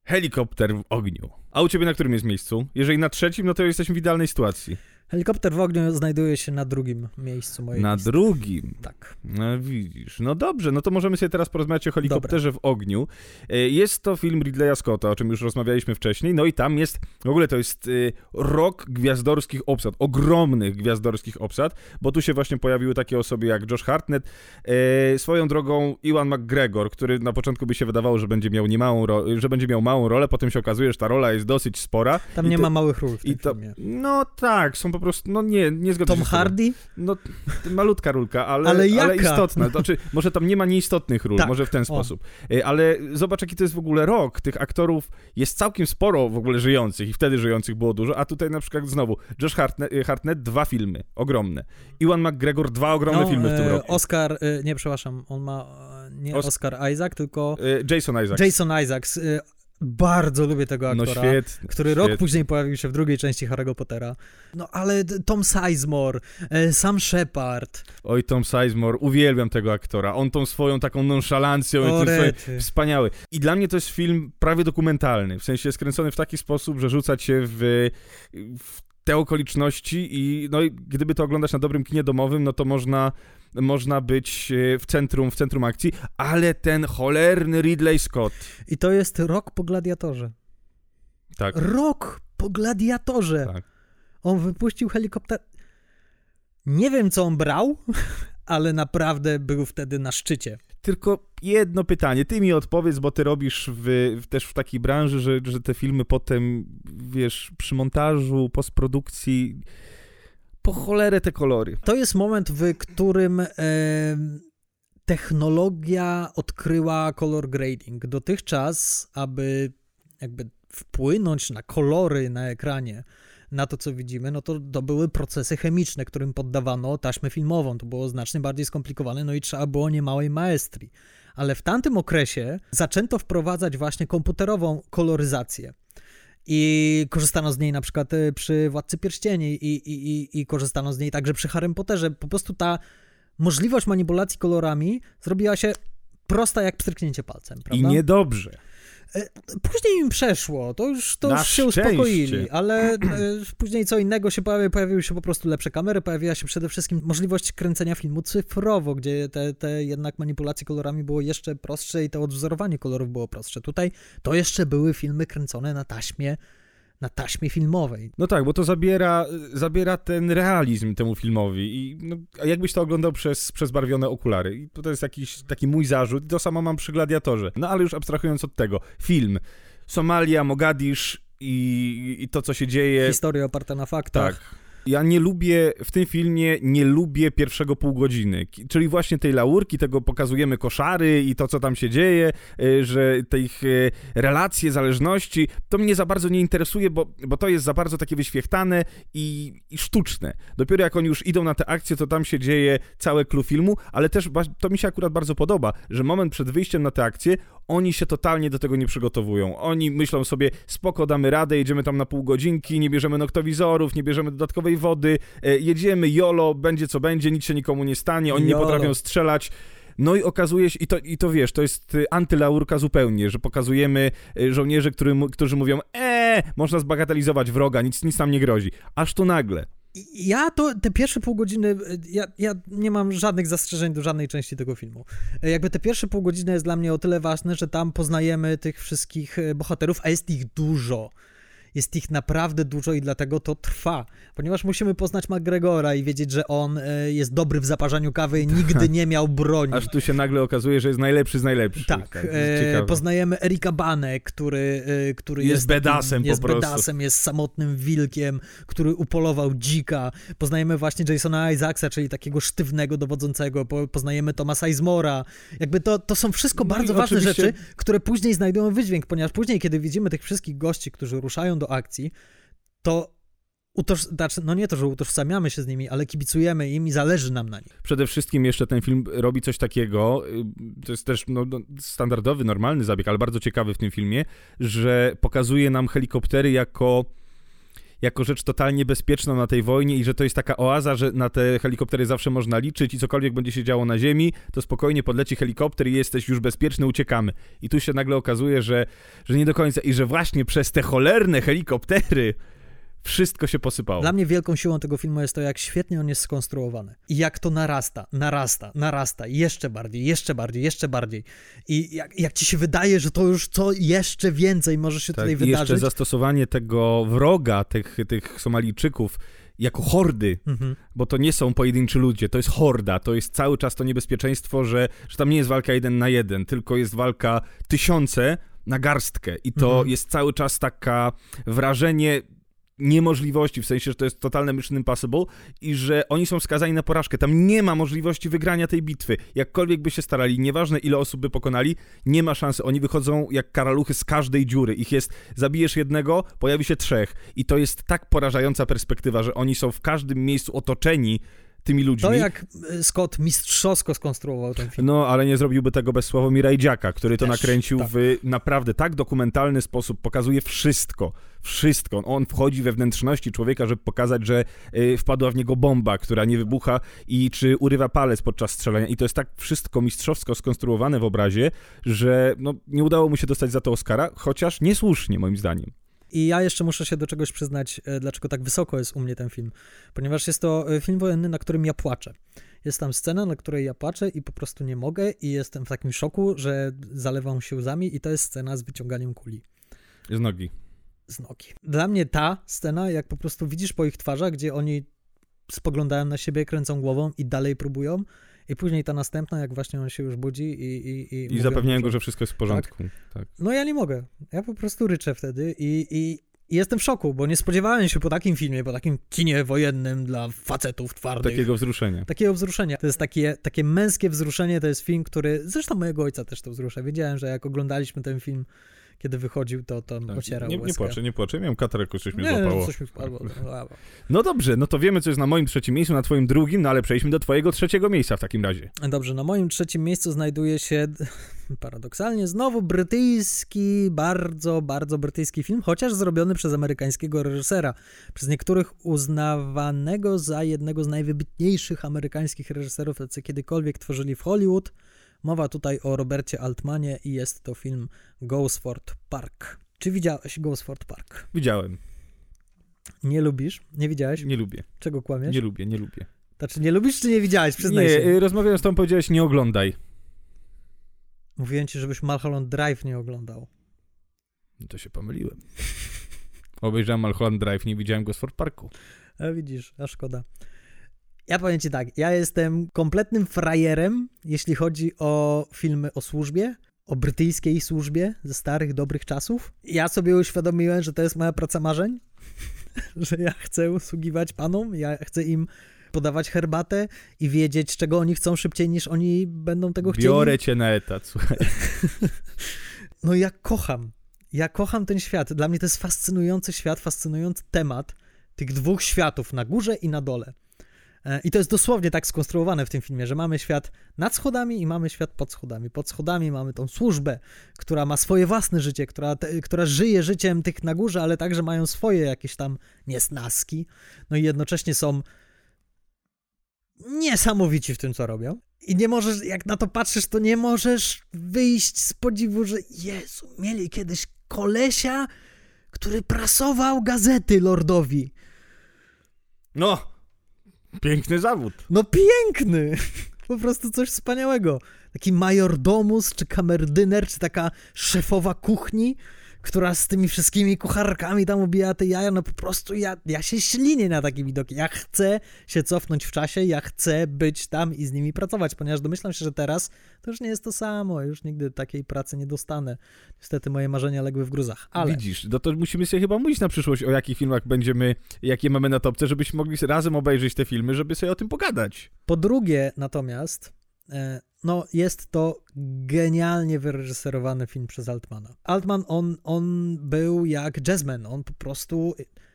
helikopter w ogniu. A u ciebie na którym jest miejscu? Jeżeli na trzecim, no to jesteśmy w idealnej sytuacji. Helikopter w ogniu znajduje się na drugim miejscu mojej Na listy. drugim? Tak. No widzisz. No dobrze, no to możemy sobie teraz porozmawiać o helikopterze Dobra. w ogniu. E, jest to film Ridleya Scotta, o czym już rozmawialiśmy wcześniej, no i tam jest, w ogóle to jest y, rok gwiazdorskich obsad, ogromnych gwiazdorskich obsad, bo tu się właśnie pojawiły takie osoby jak Josh Hartnett, e, swoją drogą Iwan McGregor, który na początku by się wydawało, że będzie miał niemałą że będzie miał małą rolę, potem się okazuje, że ta rola jest dosyć spora. Tam nie te, ma małych ról w tym to, filmie. No tak, są po prostu, no nie, nie zgadzam Tom się Hardy? No, malutka rulka, ale, ale, ale istotna. Znaczy, może tam nie ma nieistotnych ról, tak. może w ten sposób. O. Ale zobacz, jaki to jest w ogóle rok. Tych aktorów jest całkiem sporo w ogóle żyjących i wtedy żyjących było dużo, a tutaj na przykład znowu Josh Hartnett, y, Hartnett dwa filmy, ogromne. Iwan McGregor, dwa ogromne no, filmy w tym e, roku. Oscar, e, nie, przepraszam, on ma e, nie Os Oscar Isaac, tylko... Jason Isaacs. Jason Isaacs. Bardzo lubię tego no aktora, no świetny, który świetny. rok później pojawił się w drugiej części Harry'ego Pottera. No ale Tom Sizemore, e, Sam Shepard. Oj, Tom Sizemore, uwielbiam tego aktora. On tą swoją taką nonszalancją, o, swoje, wspaniały. I dla mnie to jest film prawie dokumentalny, w sensie skręcony w taki sposób, że rzuca cię w, w te okoliczności i no, gdyby to oglądać na dobrym kinie domowym, no to można można być e, w centrum, w centrum akcji, ale ten cholerny Ridley Scott. I to jest rok po gladiatorze. Tak. Rok po gladiatorze. Tak. On wypuścił helikopter. Nie wiem, co on brał, ale naprawdę był wtedy na szczycie. Tylko jedno pytanie, ty mi odpowiedz, bo ty robisz w, też w takiej branży, że, że te filmy potem, wiesz, przy montażu, postprodukcji po cholerę te kolory. To jest moment, w którym e, technologia odkryła color grading. Dotychczas, aby jakby wpłynąć na kolory na ekranie, na to, co widzimy, no to, to były procesy chemiczne, którym poddawano taśmę filmową. To było znacznie bardziej skomplikowane, no i trzeba było niemałej maestrii. Ale w tamtym okresie zaczęto wprowadzać właśnie komputerową koloryzację. I korzystano z niej na przykład y, przy Władcy Pierścieni i, i, i, i korzystano z niej także przy Harrym Potterze. Po prostu ta możliwość manipulacji kolorami zrobiła się prosta jak pstryknięcie palcem, prawda? I niedobrze. E, później im przeszło, to już, to już się uspokoili, ale e, później co innego się pojawiło, pojawiły się po prostu lepsze kamery, pojawiła się przede wszystkim możliwość kręcenia filmu cyfrowo, gdzie te, te jednak manipulacje kolorami było jeszcze prostsze i to odwzorowanie kolorów było prostsze. Tutaj to jeszcze były filmy kręcone na taśmie na taśmie filmowej. No tak, bo to zabiera, zabiera ten realizm temu filmowi i no, jakbyś to oglądał przez, przez barwione okulary. I to jest jakiś taki mój zarzut. To samo mam przy Gladiatorze. No ale już abstrahując od tego. Film. Somalia, Mogadisz, i, i to, co się dzieje. Historia oparta na faktach. Tak. Ja nie lubię, w tym filmie nie lubię pierwszego pół godziny, czyli właśnie tej laurki, tego pokazujemy koszary i to, co tam się dzieje, y, że te ich y, relacje, zależności, to mnie za bardzo nie interesuje, bo, bo to jest za bardzo takie wyświechtane i, i sztuczne. Dopiero jak oni już idą na te akcje, to tam się dzieje całe clue filmu, ale też to mi się akurat bardzo podoba, że moment przed wyjściem na te akcje, oni się totalnie do tego nie przygotowują. Oni myślą sobie, spoko, damy radę, jedziemy tam na pół godzinki, nie bierzemy noktowizorów, nie bierzemy dodatkowej wody, e, jedziemy, jolo, będzie co będzie, nic się nikomu nie stanie, oni Jolo. nie potrafią strzelać. No i okazuje się, i to, i to wiesz, to jest y, antylaurka zupełnie, że pokazujemy y, żołnierzy, który, którzy mówią, eee, można zbagatelizować wroga, nic, nic nam nie grozi. Aż tu nagle ja to, te pierwsze pół godziny, ja, ja nie mam żadnych zastrzeżeń do żadnej części tego filmu. Jakby te pierwsze pół godziny jest dla mnie o tyle ważne, że tam poznajemy tych wszystkich e, bohaterów, a jest ich dużo. Jest ich naprawdę dużo i dlatego to trwa, ponieważ musimy poznać McGregora i wiedzieć, że on e, jest dobry w zaparzaniu kawy i nigdy nie miał broni. Aż tu się nagle okazuje, że jest najlepszy z najlepszych. Tak, tak e, poznajemy Erika Bane, który, e, który jest, jest bedasem jest po prostu. bedasem, jest samotnym wilkiem, który upolował dzika. Poznajemy właśnie Jasona Isaacsa, czyli takiego sztywnego dowodzącego. poznajemy Thomasa Izmora. Jakby to, to są wszystko no bardzo ważne oczywiście... rzeczy, które później znajdują wydźwięk, ponieważ później, kiedy widzimy tych wszystkich gości, którzy ruszają do akcji, to utoż... znaczy, no nie to, że utożsamiamy się z nimi, ale kibicujemy im i zależy nam na nich. Przede wszystkim jeszcze ten film robi coś takiego, y, to jest też no, no, standardowy, normalny zabieg, ale bardzo ciekawy w tym filmie, że pokazuje nam helikoptery jako jako rzecz totalnie bezpieczną na tej wojnie i że to jest taka oaza, że na te helikoptery zawsze można liczyć i cokolwiek będzie się działo na ziemi, to spokojnie podleci helikopter i jesteś już bezpieczny, uciekamy. I tu się nagle okazuje, że, że nie do końca i że właśnie przez te cholerne helikoptery wszystko się posypało. Dla mnie wielką siłą tego filmu jest to, jak świetnie on jest skonstruowany. I jak to narasta, narasta, narasta, jeszcze bardziej, jeszcze bardziej, jeszcze bardziej. I jak, jak ci się wydaje, że to już co jeszcze więcej może się tak, tutaj wydarzyć. I jeszcze zastosowanie tego wroga, tych, tych Somalijczyków, jako hordy, mhm. bo to nie są pojedynczy ludzie, to jest horda, to jest cały czas to niebezpieczeństwo, że, że tam nie jest walka jeden na jeden, tylko jest walka tysiące na garstkę i to mhm. jest cały czas taka wrażenie niemożliwości, w sensie, że to jest totalne Mission Impossible i że oni są skazani na porażkę. Tam nie ma możliwości wygrania tej bitwy. Jakkolwiek by się starali, nieważne ile osób by pokonali, nie ma szansy. Oni wychodzą jak karaluchy z każdej dziury. Ich jest, zabijesz jednego, pojawi się trzech. I to jest tak porażająca perspektywa, że oni są w każdym miejscu otoczeni tymi ludźmi. To jak e, Scott mistrzowsko skonstruował ten film. No, ale nie zrobiłby tego bez Sławomira Idziaka, który to Też, nakręcił tak. w naprawdę tak dokumentalny sposób, pokazuje wszystko, wszystko. On wchodzi we wnętrzności człowieka, żeby pokazać, że y, wpadła w niego bomba, która nie wybucha i czy urywa palec podczas strzelania. I to jest tak wszystko mistrzowsko skonstruowane w obrazie, że no, nie udało mu się dostać za to Oscara, chociaż niesłusznie moim zdaniem. I ja jeszcze muszę się do czegoś przyznać, e, dlaczego tak wysoko jest u mnie ten film. Ponieważ jest to e, film wojenny, na którym ja płaczę. Jest tam scena, na której ja płaczę i po prostu nie mogę i jestem w takim szoku, że zalewam się łzami i to jest scena z wyciąganiem kuli. Z nogi. Z nogi. Dla mnie ta scena, jak po prostu widzisz po ich twarzach, gdzie oni spoglądają na siebie, kręcą głową i dalej próbują, i później ta następna, jak właśnie on się już budzi i... I, i, I zapewniają go, że wszystko jest w porządku. Tak. tak. No ja nie mogę. Ja po prostu ryczę wtedy i, i, i jestem w szoku, bo nie spodziewałem się po takim filmie, po takim kinie wojennym dla facetów twardych. Takiego wzruszenia. Takiego wzruszenia. To jest takie, takie męskie wzruszenie, to jest film, który... Zresztą mojego ojca też to wzrusza. Wiedziałem, że jak oglądaliśmy ten film kiedy wychodził, to tam tak. ocierał nie, nie płaczę, nie płaczę. Miałem katarek, coś mnie nie, złapało. coś mi wpadło. No dobrze, no to wiemy, co jest na moim trzecim miejscu, na twoim drugim, no ale przejdźmy do twojego trzeciego miejsca w takim razie. Dobrze, na moim trzecim miejscu znajduje się paradoksalnie znowu brytyjski, bardzo, bardzo brytyjski film, chociaż zrobiony przez amerykańskiego reżysera. Przez niektórych uznawanego za jednego z najwybitniejszych amerykańskich reżyserów, jacy kiedykolwiek tworzyli w Hollywood. Mowa tutaj o Robercie Altmanie i jest to film Gosford Park. Czy widziałeś Gosford Park? Widziałem. Nie lubisz? Nie widziałeś? Nie lubię. Czego kłamiesz? Nie lubię, nie lubię. Znaczy, nie lubisz, czy nie widziałeś? Przyznaj nie, się. Nie, rozmawiając z tobą powiedziałeś, nie oglądaj. Mówiłem ci, żebyś Mulholland Drive nie oglądał. No to się pomyliłem. Obejrzałem Mulholland Drive, nie widziałem Gosford Parku. A widzisz, a szkoda. Ja powiem ci tak, ja jestem kompletnym frajerem, jeśli chodzi o filmy o służbie, o brytyjskiej służbie ze starych, dobrych czasów. Ja sobie uświadomiłem, że to jest moja praca marzeń, że ja chcę usługiwać panom, ja chcę im podawać herbatę i wiedzieć, czego oni chcą szybciej niż oni będą tego chcieli. Biorę cię na etat, słuchaj. no ja kocham. Ja kocham ten świat. Dla mnie to jest fascynujący świat, fascynujący temat tych dwóch światów, na górze i na dole. E, I to jest dosłownie tak skonstruowane w tym filmie, że mamy świat nad schodami i mamy świat pod schodami. Pod schodami mamy tą służbę, która ma swoje własne życie, która, te, która żyje życiem tych na górze, ale także mają swoje jakieś tam niesnaski. No i jednocześnie są niesamowici w tym, co robią. I nie możesz, jak na to patrzysz, to nie możesz wyjść z podziwu, że Jezu, mieli kiedyś kolesia, który prasował gazety lordowi. No, piękny zawód. No piękny! Po prostu coś wspaniałego. Taki majordomus, czy kamerdyner, czy taka szefowa kuchni, która z tymi wszystkimi kucharkami tam ubija te jaja, no po prostu ja, ja się ślinię na taki widok. Ja chcę się cofnąć w czasie, ja chcę być tam i z nimi pracować, ponieważ domyślam się, że teraz to już nie jest to samo, już nigdy takiej pracy nie dostanę. Niestety moje marzenia legły w gruzach, ale... Widzisz, no to musimy sobie chyba mówić na przyszłość, o jakich filmach będziemy, jakie mamy na topce, żebyśmy mogli razem obejrzeć te filmy, żeby sobie o tym pogadać. Po drugie natomiast, no jest to genialnie wyreżyserowany film przez Altmana. Altman, on, on był jak jazzman, on po prostu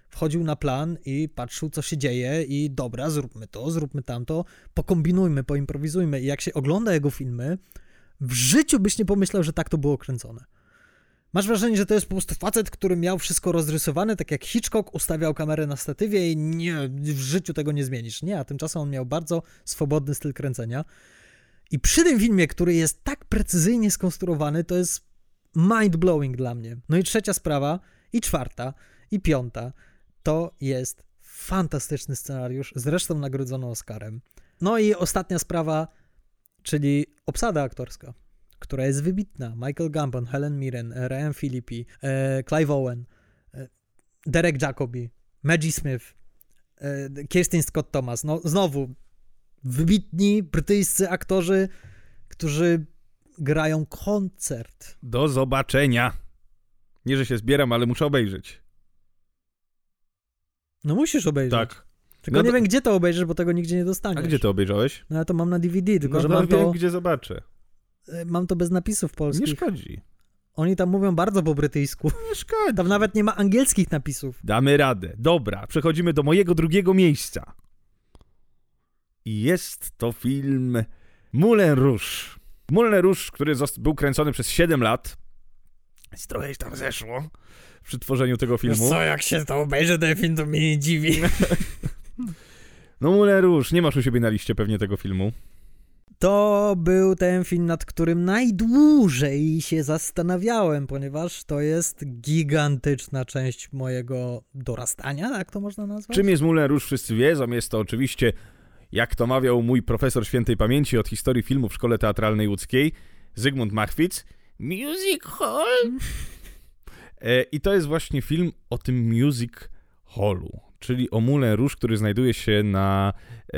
wchodził na plan i patrzył, co się dzieje i dobra, zróbmy to, zróbmy tamto, pokombinujmy, poimprowizujmy. I jak się ogląda jego filmy, w życiu byś nie pomyślał, że tak to było kręcone. Masz wrażenie, że to jest po prostu facet, który miał wszystko rozrysowane, tak jak Hitchcock ustawiał kamerę na statywie i nie, w życiu tego nie zmienisz. Nie, a tymczasem on miał bardzo swobodny styl kręcenia. I przy tym filmie, który jest tak precyzyjnie skonstruowany, to jest mind-blowing dla mnie. No i trzecia sprawa, i czwarta, i piąta, to jest fantastyczny scenariusz, zresztą nagrodzony Oscarem. No i ostatnia sprawa, czyli obsada aktorska, która jest wybitna. Michael Gambon, Helen Mirren, Ryan Philippi, e, Clive Owen, e, Derek Jacobi, Maggie Smith, e, Kirsten Scott Thomas. No znowu, wybitni brytyjscy aktorzy, którzy grają koncert. Do zobaczenia. Nie, że się zbieram, ale muszę obejrzeć. No musisz obejrzeć. Tak. Tylko No nie to- wiem, gdzie to obejrzysz, bo tego nigdzie nie dostaniesz. A gdzie to obejrzałeś? No ja to mam na DVD, tylko no, że no, mam wiem, to, gdzie zobaczę. e, mam to bez napisów Nie polskich. szkodzi. Oni tam mówią bardzo po brytyjsku. Nie szkodzi. Tam nawet nie ma angielskich napisów. Damy radę. Dobra, przechodzimy do mojego drugiego miejsca. I jest to film Moulin Rouge. Moulin Rouge, który był kręcony przez 7 lat. Więc trochę tam zeszło przy tworzeniu tego filmu. jak się to obejrzy ten film, to mnie nie dziwi. No Moulin Rouge, nie masz u siebie na liście pewnie tego filmu. To był ten film, nad którym najdłużej się zastanawiałem, ponieważ to jest gigantyczna część mojego dorastania, tak to można nazwać? Czym jest Moulin Rouge wszyscy wiedzą, jest to oczywiście, jak to mawiał mój profesor świętej pamięci od historii filmu w Szkole Teatralnej Łódzkiej, Zygmunt Machwitz, Music Hall. E, I to jest właśnie film o tym Music Hallu, czyli o Moulin Rouge, który znajduje się na, e,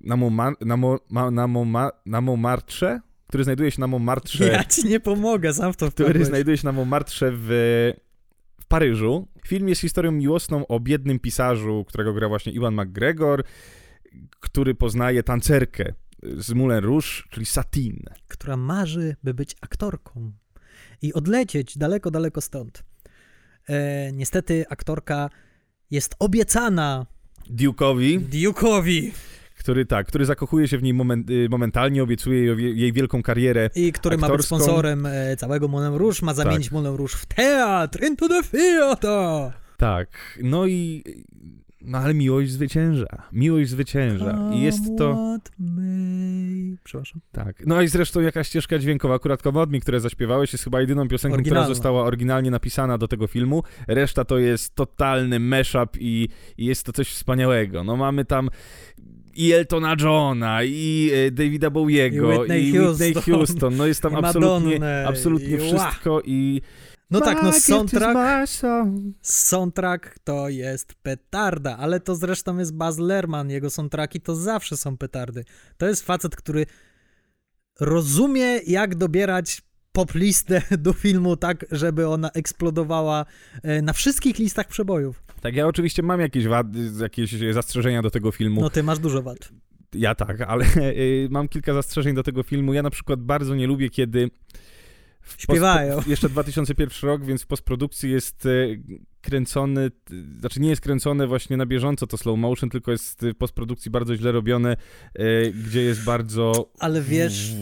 na, Moma, na, Mo, na, Moma, na Montmartre, który znajduje się na Montmartre Ja ci nie pomogę, sam w to który wpadłeś. znajduje się na Montmartre w, w Paryżu. Film jest historią miłosną o biednym pisarzu, którego gra właśnie Iwan McGregor, który poznaje tancerkę z Moulin Rouge, czyli Satine. która marzy, by być aktorką i odlecieć daleko, daleko stąd. E, niestety aktorka jest obiecana Duke'owi, Duke'owi który tak, który zakochuje się w niej moment, y, momentalnie, obiecuje jej, jej wielką karierę. i który ma być Aktorską. sponsorem e, całego Moulin Rouge, ma zamienić Tak. Moulin Rouge w teatr, into the theater. Tak, no i no ale miłość zwycięża. Miłość zwycięża. I jest to... Przepraszam. Tak. No i zresztą jakaś ścieżka dźwiękowa, akurat Komodmi, które zaśpiewałeś, jest chyba jedyną piosenką, Oryginalna. która została oryginalnie napisana do tego filmu. Reszta to jest totalny mashup i, i jest to coś wspaniałego. No mamy tam i Eltona Johna, i e, Davida Bowiego, I Whitney i Whitney Houston. Houston. No jest tam absolutnie, absolutnie i wszystko i... No tak, no soundtrack, soundtrack to jest petarda, ale to zresztą jest Baz Lerman, jego soundtracki to zawsze są petardy. To jest facet, który rozumie, jak dobierać pop listę do filmu tak, żeby ona eksplodowała e, na wszystkich listach przebojów. Tak, ja oczywiście mam jakieś wady, jakieś zastrzeżenia do tego filmu. No ty masz dużo wad. Ja tak, ale y, mam kilka zastrzeżeń do tego filmu. Ja na przykład bardzo nie lubię, kiedy Śpiewają. Jeszcze 2001 rok, więc w postprodukcji jest e, kręcony, znaczy nie jest kręcone właśnie na bieżąco to slow motion, tylko jest w postprodukcji bardzo źle robione, e, gdzie jest bardzo... Ale wiesz,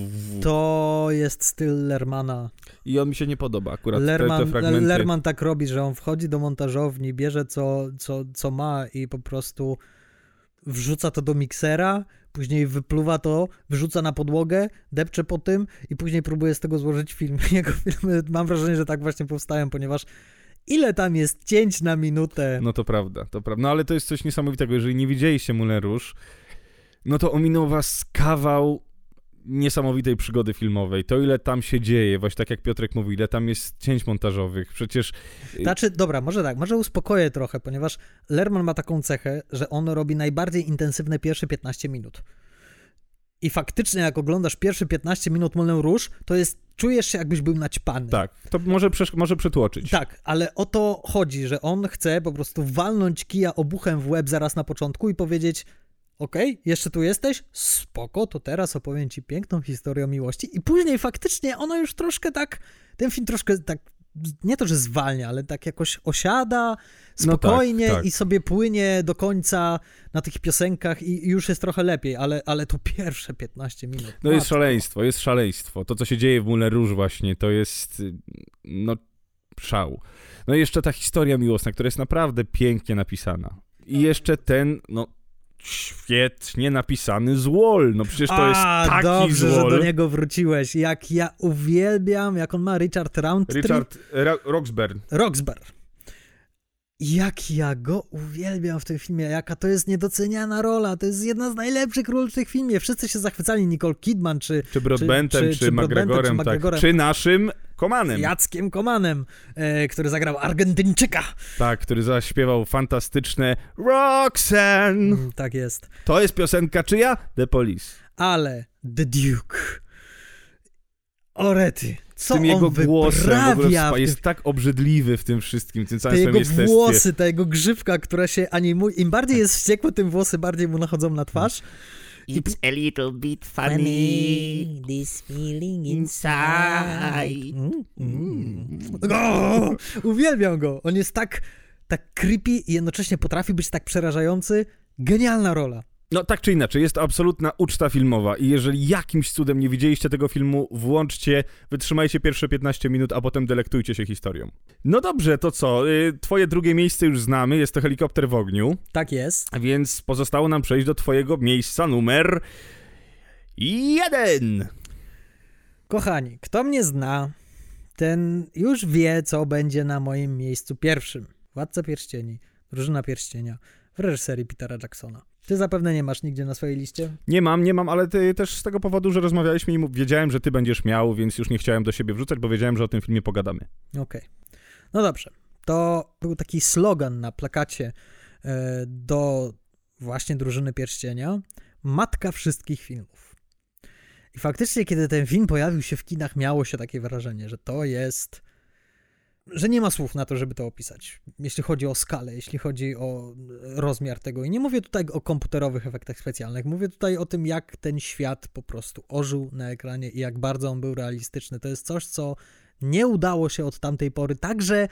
to jest styl Lermana. I on mi się nie podoba akurat, Lerman, te, te fragmenty. Lerman tak robi, że on wchodzi do montażowni, bierze co, co, co ma i po prostu wrzuca to do miksera, później wypluwa to, wyrzuca na podłogę, depcze po tym i później próbuje z tego złożyć film. Jego filmy, mam wrażenie, że tak właśnie powstają, ponieważ ile tam jest cięć na minutę. No to prawda, to prawda. No ale to jest coś niesamowitego. Jeżeli nie widzieliście Moulin Rouge, no to ominął was kawał niesamowitej przygody filmowej. To, ile tam się dzieje, właśnie tak jak Piotrek mówił, ile tam jest cięć montażowych. Przecież... Y, znaczy, dobra, może tak, może uspokoję trochę, ponieważ Lerman ma taką cechę, że on robi najbardziej intensywne pierwsze 15 minut. I faktycznie, jak oglądasz pierwsze 15 minut Moulin Rouge, to jest, czujesz się jakbyś był naćpany. Tak, to może, może przytłoczyć. Tak, ale o to chodzi, że on chce po prostu walnąć kija obuchem w łeb zaraz na początku i powiedzieć okej, okay, jeszcze tu jesteś? Spoko, to teraz opowiem ci piękną historię o miłości. I później faktycznie ono już troszkę tak, ten film troszkę tak, nie to, że zwalnia, ale tak jakoś osiada spokojnie no tak, tak. i sobie płynie do końca na tych piosenkach i już jest trochę lepiej, ale, ale to pierwsze 15 minut. No jest szaleństwo, jest szaleństwo. To, co się dzieje w Moulin Rouge właśnie, to jest, no, szał. No i jeszcze ta historia miłosna, która jest naprawdę pięknie napisana. I jeszcze ten, no, świetnie napisany złol. No przecież to A, jest taki dobrze, złol. że do niego wróciłeś. Jak ja uwielbiam, jak on ma Richard Roundtree. Richard Ro Roxburgh. Roxburgh. Jak ja go uwielbiam w tym filmie, jaka to jest niedoceniana rola, to jest jedna z najlepszych ról w tym filmie. Wszyscy się zachwycali, Nicole Kidman, czy... Czy Broadbentem, czy, czy, czy, czy McGregorem, czy, tak. czy naszym Komanem. Jackiem Komanem, e, który zagrał Argentyńczyka. Tak, który zaśpiewał fantastyczne Roxanne. Mm, tak jest. To jest piosenka czyja? The Police. Ale The Duke... Orety. Co tym jego głosem w ogóle jest tak obrzydliwy w tym wszystkim, tym całym te jego włosy, ta jego grzywka, która się animuje, im bardziej jest wściekły, tym włosy bardziej mu nachodzą na twarz. It's a little bit funny, this feeling inside. Mm, mm. O, uwielbiam go. On jest tak, tak creepy i jednocześnie potrafi być tak przerażający. Genialna rola. No tak czy inaczej, jest to absolutna uczta filmowa i jeżeli jakimś cudem nie widzieliście tego filmu, włączcie, wytrzymajcie pierwsze 15 minut, a potem delektujcie się historią. No dobrze, to co? Y, twoje drugie miejsce już znamy, jest to helikopter w ogniu. Tak jest. Więc pozostało nam przejść do twojego miejsca numer jeden. Kochani, kto mnie zna, ten już wie, co będzie na moim miejscu pierwszym. Władca Pierścieni, Drużyna Pierścienia w reżyserii Petera Jacksona. Ty zapewne nie masz nigdzie na swojej liście? Nie mam, nie mam, ale ty też z tego powodu, że rozmawialiśmy i wiedziałem, że ty będziesz miał, więc już nie chciałem do siebie wrzucać, bo wiedziałem, że o tym filmie pogadamy. Okej. Okay. No dobrze. To był taki slogan na plakacie e, do właśnie Drużyny Pierścienia. Matka wszystkich filmów. I faktycznie, kiedy ten film pojawił się w kinach, miało się takie wrażenie, że to jest że nie ma słów na to, żeby to opisać. Jeśli chodzi o skalę, jeśli chodzi o rozmiar tego. I nie mówię tutaj o komputerowych efektach specjalnych, mówię tutaj o tym, jak ten świat po prostu ożył na ekranie i jak bardzo on był realistyczny. To jest coś, co nie udało się od tamtej pory, także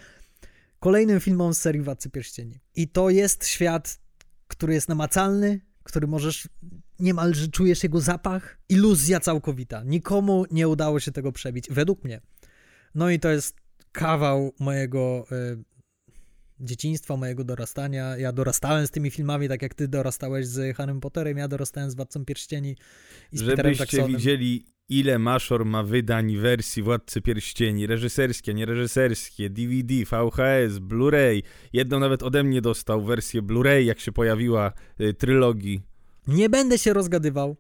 kolejnym filmom z serii Władcy Pierścieni. I to jest świat, który jest namacalny, który możesz niemalże czujesz jego zapach. Iluzja całkowita. Nikomu nie udało się tego przebić, według mnie. No i to jest kawał mojego y, dzieciństwa, mojego dorastania. Ja dorastałem z tymi filmami, tak jak ty dorastałeś z Harrym Potterem, ja dorastałem z Władcą Pierścieni i z Żebyście Peterem Jacksonem. widzieli, ile Maszor ma wydań wersji Władcy Pierścieni, reżyserskie, niereżyserskie, DVD, VHS, Blu-ray. Jedną nawet ode mnie dostał wersję Blu-ray, jak się pojawiła y, trylogii. Nie będę się rozgadywał.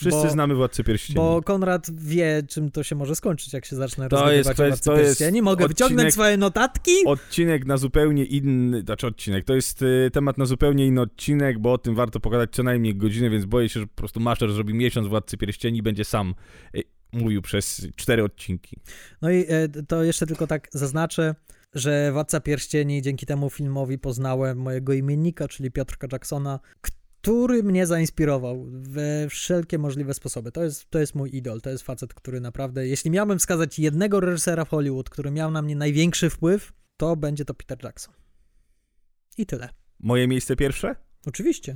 Wszyscy bo, znamy Władcy Pierścieni. Bo Konrad wie, czym to się może skończyć, jak się zacznę to rozgadywać jest, o Władcy Nie mogę odcinek, wyciągnąć swoje notatki? Odcinek na zupełnie inny, znaczy odcinek, to jest y, temat na zupełnie inny odcinek, bo o tym warto pogadać co najmniej godzinę, więc boję się, że po prostu Maszer zrobi miesiąc Władcy Pierścieni i będzie sam. Y, mówił przez cztery odcinki. No i e, to jeszcze tylko tak zaznaczę, że Władca Pierścieni dzięki temu filmowi poznałem mojego imiennika, czyli Piotrka Jacksona, który mnie zainspirował we wszelkie możliwe sposoby. To jest, to jest mój idol, to jest facet, który naprawdę, jeśli miałbym wskazać jednego reżysera w Hollywood, który miał na mnie największy wpływ, to będzie to Peter Jackson. I tyle. Moje miejsce pierwsze? Oczywiście.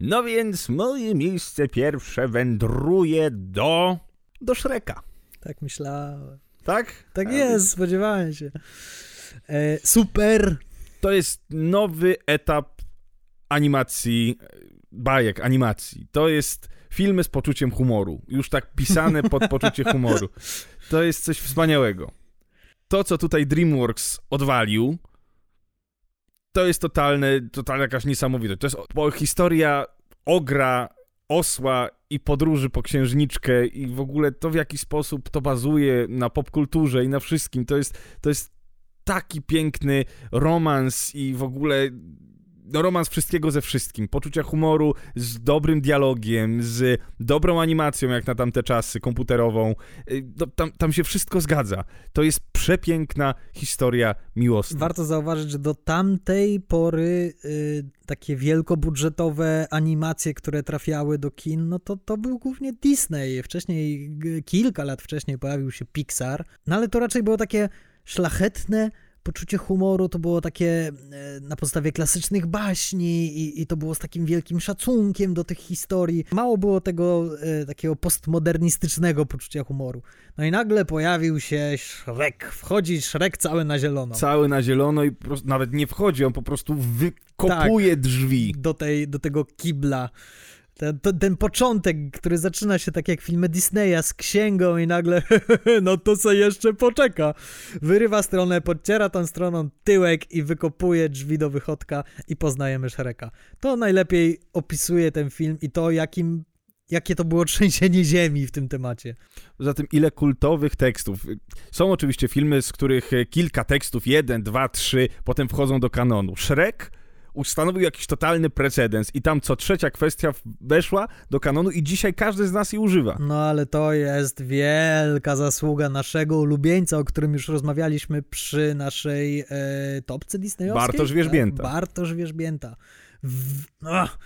No więc moje miejsce pierwsze wędruje do... do Shreka. Tak myślałem. Tak? Tak jest, spodziewałem się. E, super. To jest nowy etap animacji, bajek, animacji. To jest filmy z poczuciem humoru. Już tak pisane pod poczucie humoru. To jest coś wspaniałego. To, co tutaj DreamWorks odwalił, to jest totalne, totalna jakaś niesamowitość. To jest historia ogra, osła i podróży po księżniczkę i w ogóle to, w jaki sposób to bazuje na popkulturze i na wszystkim. To jest, to jest taki piękny romans i w ogóle romans wszystkiego ze wszystkim. Poczucia humoru z dobrym dialogiem, z dobrą animacją, jak na tamte czasy, komputerową. Y, no, tam, tam się wszystko zgadza. To jest przepiękna historia miłosna. Warto zauważyć, że do tamtej pory y, takie wielkobudżetowe animacje, które trafiały do kin, no to to był głównie Disney. Wcześniej, kilka lat wcześniej pojawił się Pixar, no ale to raczej było takie szlachetne, poczucie humoru to było takie e, na podstawie klasycznych baśni i, i, to było z takim wielkim szacunkiem do tych historii. Mało było tego e, takiego postmodernistycznego poczucia humoru. No i nagle pojawił się Shrek. Wchodzi Shrek cały na zielono. Cały na zielono i nawet nie wchodzi, on po prostu wykopuje tak, drzwi. Do, tej, do tego kibla. Ten, ten, ten, początek, który zaczyna się tak jak filmy Disneya z księgą i nagle no to co jeszcze poczeka. Wyrywa stronę, podciera tą stroną tyłek i wykopuje drzwi do wychodka i poznajemy Shreka. To najlepiej opisuje ten film i to jakim jakie to było trzęsienie ziemi w tym temacie. Poza tym, ile kultowych tekstów. Są oczywiście filmy, z których kilka tekstów, jeden, dwa, trzy, potem wchodzą do kanonu. Shrek ustanowił jakiś totalny precedens i tam co trzecia kwestia weszła do kanonu i dzisiaj każdy z nas jej używa. No ale to jest wielka zasługa naszego ulubieńca, o którym już rozmawialiśmy przy naszej e, topce disneyowskiej. Bartosz Wierzbięta. Bartosz Wierzbięta. W... Ach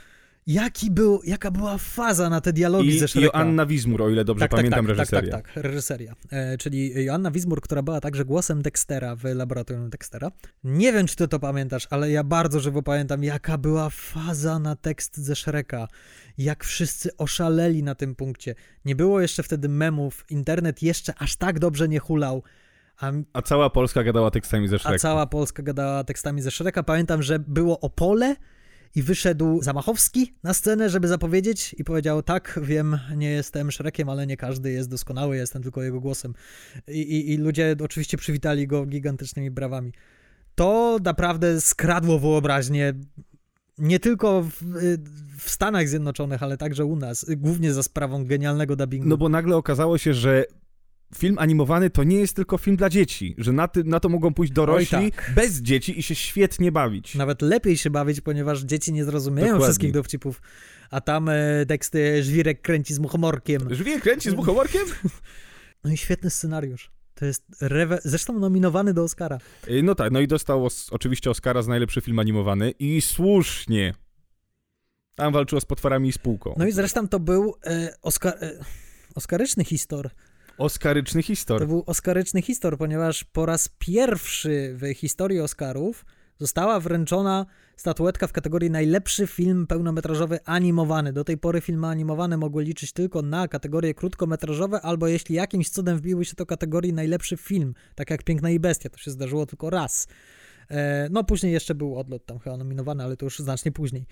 Jaki był, jaka była faza na te dialogi I ze Shreka. Joanna Wizmur, o ile dobrze tak, tak pamiętam tak, reżyserię. Tak, tak, tak, reżyseria. E, czyli Joanna Wizmur, która była także głosem Dextera w laboratorium Dextera. Nie wiem, czy ty to pamiętasz, ale ja bardzo żywo pamiętam, jaka była faza na tekst ze Shreka. Jak wszyscy oszaleli na tym punkcie. Nie było jeszcze wtedy memów, internet jeszcze aż tak dobrze nie hulał. A, a cała Polska gadała tekstami ze Shreka. A cała Polska gadała tekstami ze Shreka. Pamiętam, że było Opole, i wyszedł Zamachowski na scenę, żeby zapowiedzieć i powiedział, tak, wiem, nie jestem Szrekiem, ale nie każdy jest doskonały, jestem tylko jego głosem. I, i, i ludzie oczywiście przywitali go gigantycznymi brawami. To naprawdę skradło wyobraźnię nie tylko w, w, Stanach Zjednoczonych, ale także u nas, głównie za sprawą genialnego dubbingu. No bo nagle okazało się, że film animowany to nie jest tylko film dla dzieci, że na, ty, na to mogą pójść dorośli tak. bez dzieci i się świetnie bawić. Nawet lepiej się bawić, ponieważ dzieci nie zrozumieją Dokładnie. wszystkich dowcipów, a tam e, teksty Żwirek kręci z muchomorkiem. Żwirek kręci z muchomorkiem? no i świetny scenariusz. To jest rewe... zresztą nominowany do Oscara. E, no tak, no i dostał os oczywiście Oscara za najlepszy film animowany i słusznie. Tam walczyło z potworami i spółką. No i zresztą to był e, Oscar... E, oskaryczny histor Oskaryczny histor. To był oskaryczny histor, ponieważ po raz pierwszy w historii Oscarów została wręczona statuetka w kategorii najlepszy film pełnometrażowy animowany. Do tej pory filmy animowane mogły liczyć tylko na kategorie krótkometrażowe, albo jeśli jakimś cudem wbiły się do kategorii najlepszy film, tak jak Piękna i Bestia, to się zdarzyło tylko raz. E, no później jeszcze był Odlot tam chyba nominowany, ale to już znacznie później.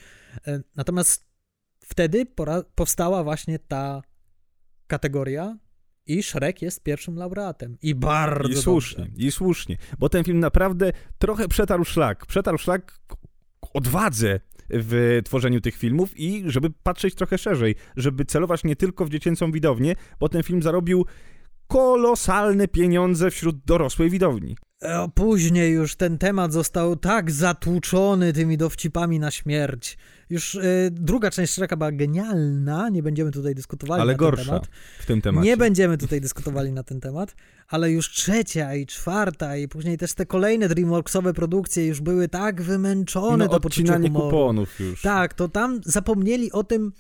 E, natomiast wtedy powstała właśnie ta kategoria, i Shrek jest pierwszym laureatem. I bardzo I słusznie, dobrze. i słusznie. Bo ten film naprawdę trochę przetarł szlak. Przetarł szlak odwadze w tworzeniu tych filmów i żeby patrzeć trochę szerzej, żeby celować nie tylko w dziecięcą widownię, bo ten film zarobił kolosalne pieniądze wśród dorosłej widowni. E, Później już ten temat został tak zatłuczony tymi dowcipami na śmierć. Już e, druga część Shreka była genialna, nie będziemy tutaj dyskutowali Ale na gorsza ten temat. w tym temacie. Nie będziemy tutaj dyskutowali na ten temat, ale już trzecia i czwarta i później też te kolejne DreamWorksowe produkcje już były tak wymęczone no, do poczucia humoru. kuponów już. Tak, to tam zapomnieli o tym,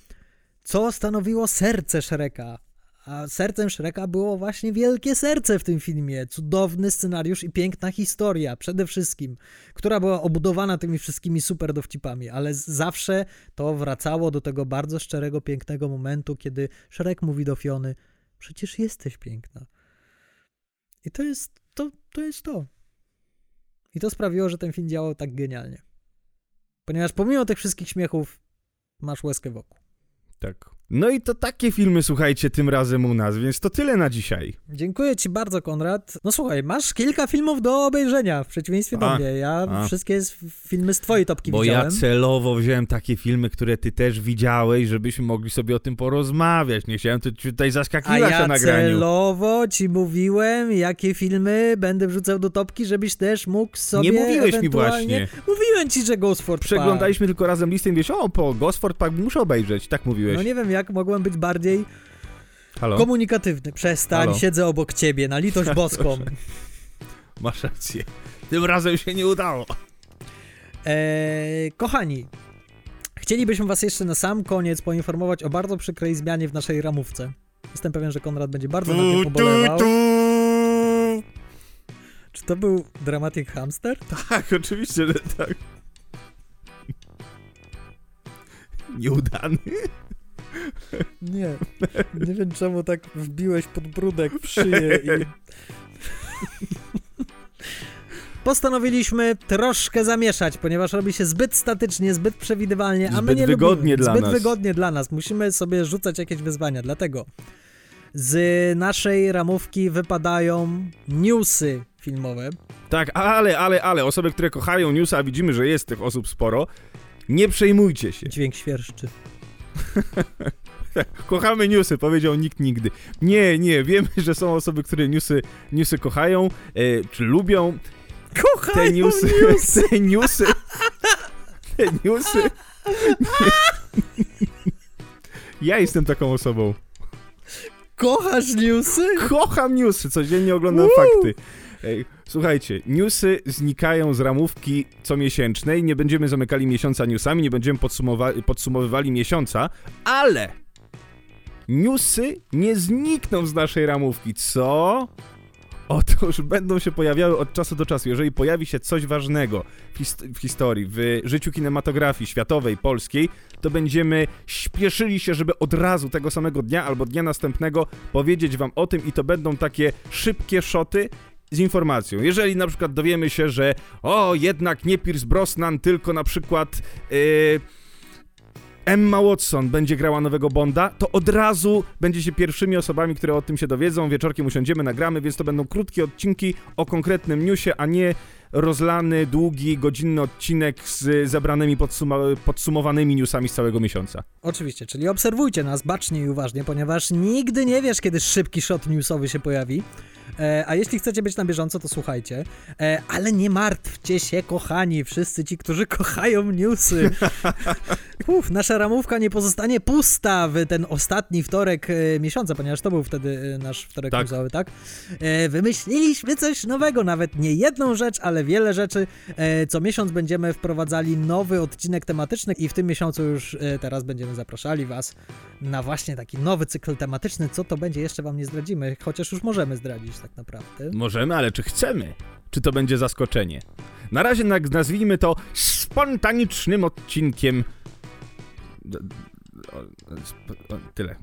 co stanowiło serce Shreka. A sercem Shreka było właśnie wielkie serce w tym filmie. Cudowny scenariusz i piękna historia przede wszystkim, która była obudowana tymi wszystkimi super dowcipami, ale zawsze to wracało do tego bardzo szczerego, pięknego momentu, kiedy Shrek mówi do Fiony, przecież jesteś piękna. I to jest to. To jest to. I to sprawiło, że ten film działał tak genialnie. Ponieważ pomimo tych wszystkich śmiechów masz łezkę wokół. Tak. No i to takie filmy, słuchajcie, tym razem u nas, więc to tyle na dzisiaj. Dziękuję ci bardzo, Konrad. No słuchaj, masz kilka filmów do obejrzenia, w przeciwieństwie do A, mnie. Ja a. wszystkie filmy z twojej topki Bo widziałem. ja celowo wziąłem takie filmy, które ty też widziałeś, żebyśmy mogli sobie o tym porozmawiać. Nie chciałem tu tutaj A zaskakiwać ja na nagraniu. celowo ci mówiłem, jakie filmy będę wrzucał do topki, żebyś też mógł sobie Nie mówiłeś mi właśnie. Mówiłem ci, że Gosford Przeglądaliśmy tylko razem listę i mówisz, o, po Gosford Park muszę obejrzeć. Tak mówiłeś. No nie wiem, jak mogłem być bardziej Halo? komunikatywny. Przestań, Halo? siedzę obok ciebie, na litość boską. Masz rację. Tym razem się nie udało. Eee, kochani, chcielibyśmy was jeszcze na sam koniec poinformować o bardzo przykrej zmianie w naszej ramówce. Jestem pewien, że Konrad będzie bardzo na tym pobolewał. Czy to był Dramatic Hamster? Tak, oczywiście, że tak. Nieudany. Nie. Nie wiem czemu tak wbiłeś podbródek w szyję i... Postanowiliśmy troszkę zamieszać, ponieważ robi się zbyt statycznie, zbyt przewidywalnie, a my Zbyt nie wygodnie lubimy. dla zbyt nas. wygodnie dla nas. Musimy sobie rzucać jakieś wyzwania, dlatego z naszej ramówki wypadają newsy filmowe. Tak, ale, ale, ale, osoby, które kochają newsa, a widzimy, że jest tych osób sporo, nie przejmujcie się. Dźwięk świerszczy. Kochamy newsy, powiedział nikt nigdy. Nie, nie, wiemy, że są osoby, które newsy, newsy kochają, e, czy lubią. Kochają Te newsy, newsy! te newsy, te newsy. Ja jestem taką osobą. Kochasz newsy? Kocham newsy, codziennie oglądam Woo! fakty. Ej, słuchajcie, newsy znikają z ramówki comiesięcznej, nie będziemy zamykali miesiąca newsami, nie będziemy podsumowa- podsumowywali miesiąca, ale newsy nie znikną z naszej ramówki, co? Otóż będą się pojawiały od czasu do czasu. Jeżeli pojawi się coś ważnego w, hist- w historii, w życiu kinematografii światowej, polskiej, to będziemy śpieszyli się, żeby od razu tego samego dnia albo dnia następnego powiedzieć wam o tym i to będą takie szybkie szoty z informacją. Jeżeli na przykład dowiemy się, że o, jednak nie Pierce Brosnan, tylko na przykład yy, Emma Watson będzie grała nowego Bonda, to od razu będziecie pierwszymi osobami, które o tym się dowiedzą. Wieczorkiem usiądziemy, nagramy, więc to będą krótkie odcinki o konkretnym newsie, a nie rozlany, długi, godzinny odcinek z zebranymi podsuma- podsumowanymi newsami z całego miesiąca. Oczywiście, czyli obserwujcie nas bacznie i uważnie, ponieważ nigdy nie wiesz, kiedy szybki shot newsowy się pojawi. E, a jeśli chcecie być na bieżąco, to słuchajcie. E, ale nie martwcie się, kochani, wszyscy ci, którzy kochają newsy. Uf, nasza ramówka nie pozostanie pusta w ten ostatni wtorek e, miesiąca, ponieważ to był wtedy e, nasz wtorek Tak. newsowy, tak? E, wymyśliliśmy coś nowego, nawet nie jedną rzecz, ale wiele rzeczy. Co miesiąc będziemy wprowadzali nowy odcinek tematyczny i w tym miesiącu już teraz będziemy zapraszali was na właśnie taki nowy cykl tematyczny. Co to będzie, jeszcze wam nie zdradzimy, chociaż już możemy zdradzić tak naprawdę. Możemy, ale czy chcemy? Czy to będzie zaskoczenie? Na razie nazwijmy to spontanicznym odcinkiem. Tyle.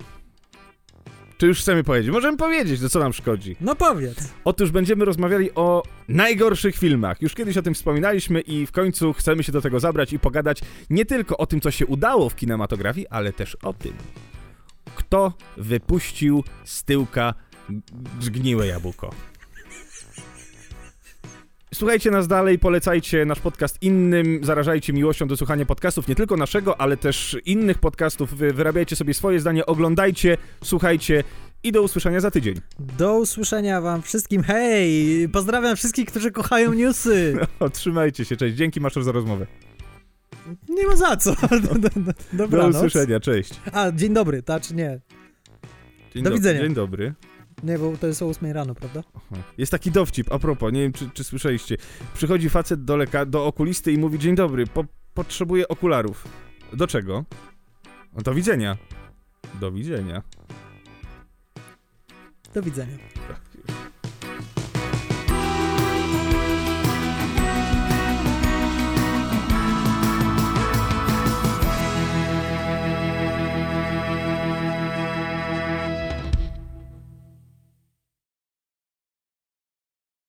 Czy już chcemy powiedzieć? Możemy powiedzieć, to co nam szkodzi. No powiedz. Otóż będziemy rozmawiali o najgorszych filmach. Już kiedyś o tym wspominaliśmy i w końcu chcemy się do tego zabrać i pogadać nie tylko o tym, co się udało w kinematografii, ale też o tym, kto wypuścił z tyłka zgniłe jabłko. Słuchajcie nas dalej, polecajcie nasz podcast innym, zarażajcie miłością do słuchania podcastów, nie tylko naszego, ale też innych podcastów. Wy, wyrabiajcie sobie swoje zdanie, oglądajcie, słuchajcie i do usłyszenia za tydzień. Do usłyszenia wam wszystkim. Hej! Pozdrawiam wszystkich, którzy kochają newsy. O, trzymajcie się, cześć. Dzięki Maszor za rozmowę. Nie ma za co. Do Dobranoc. usłyszenia, cześć. A, dzień dobry, tak czy nie? Dzień Do dob- widzenia. Dzień dobry. Nie, bo to jest o 8 rano, prawda? Aha. Jest taki dowcip, a propos, nie wiem czy, czy słyszeliście. Przychodzi facet do, leka- do okulisty i mówi, dzień dobry, po- potrzebuję okularów. Do czego? No, do widzenia. Do widzenia. Do widzenia.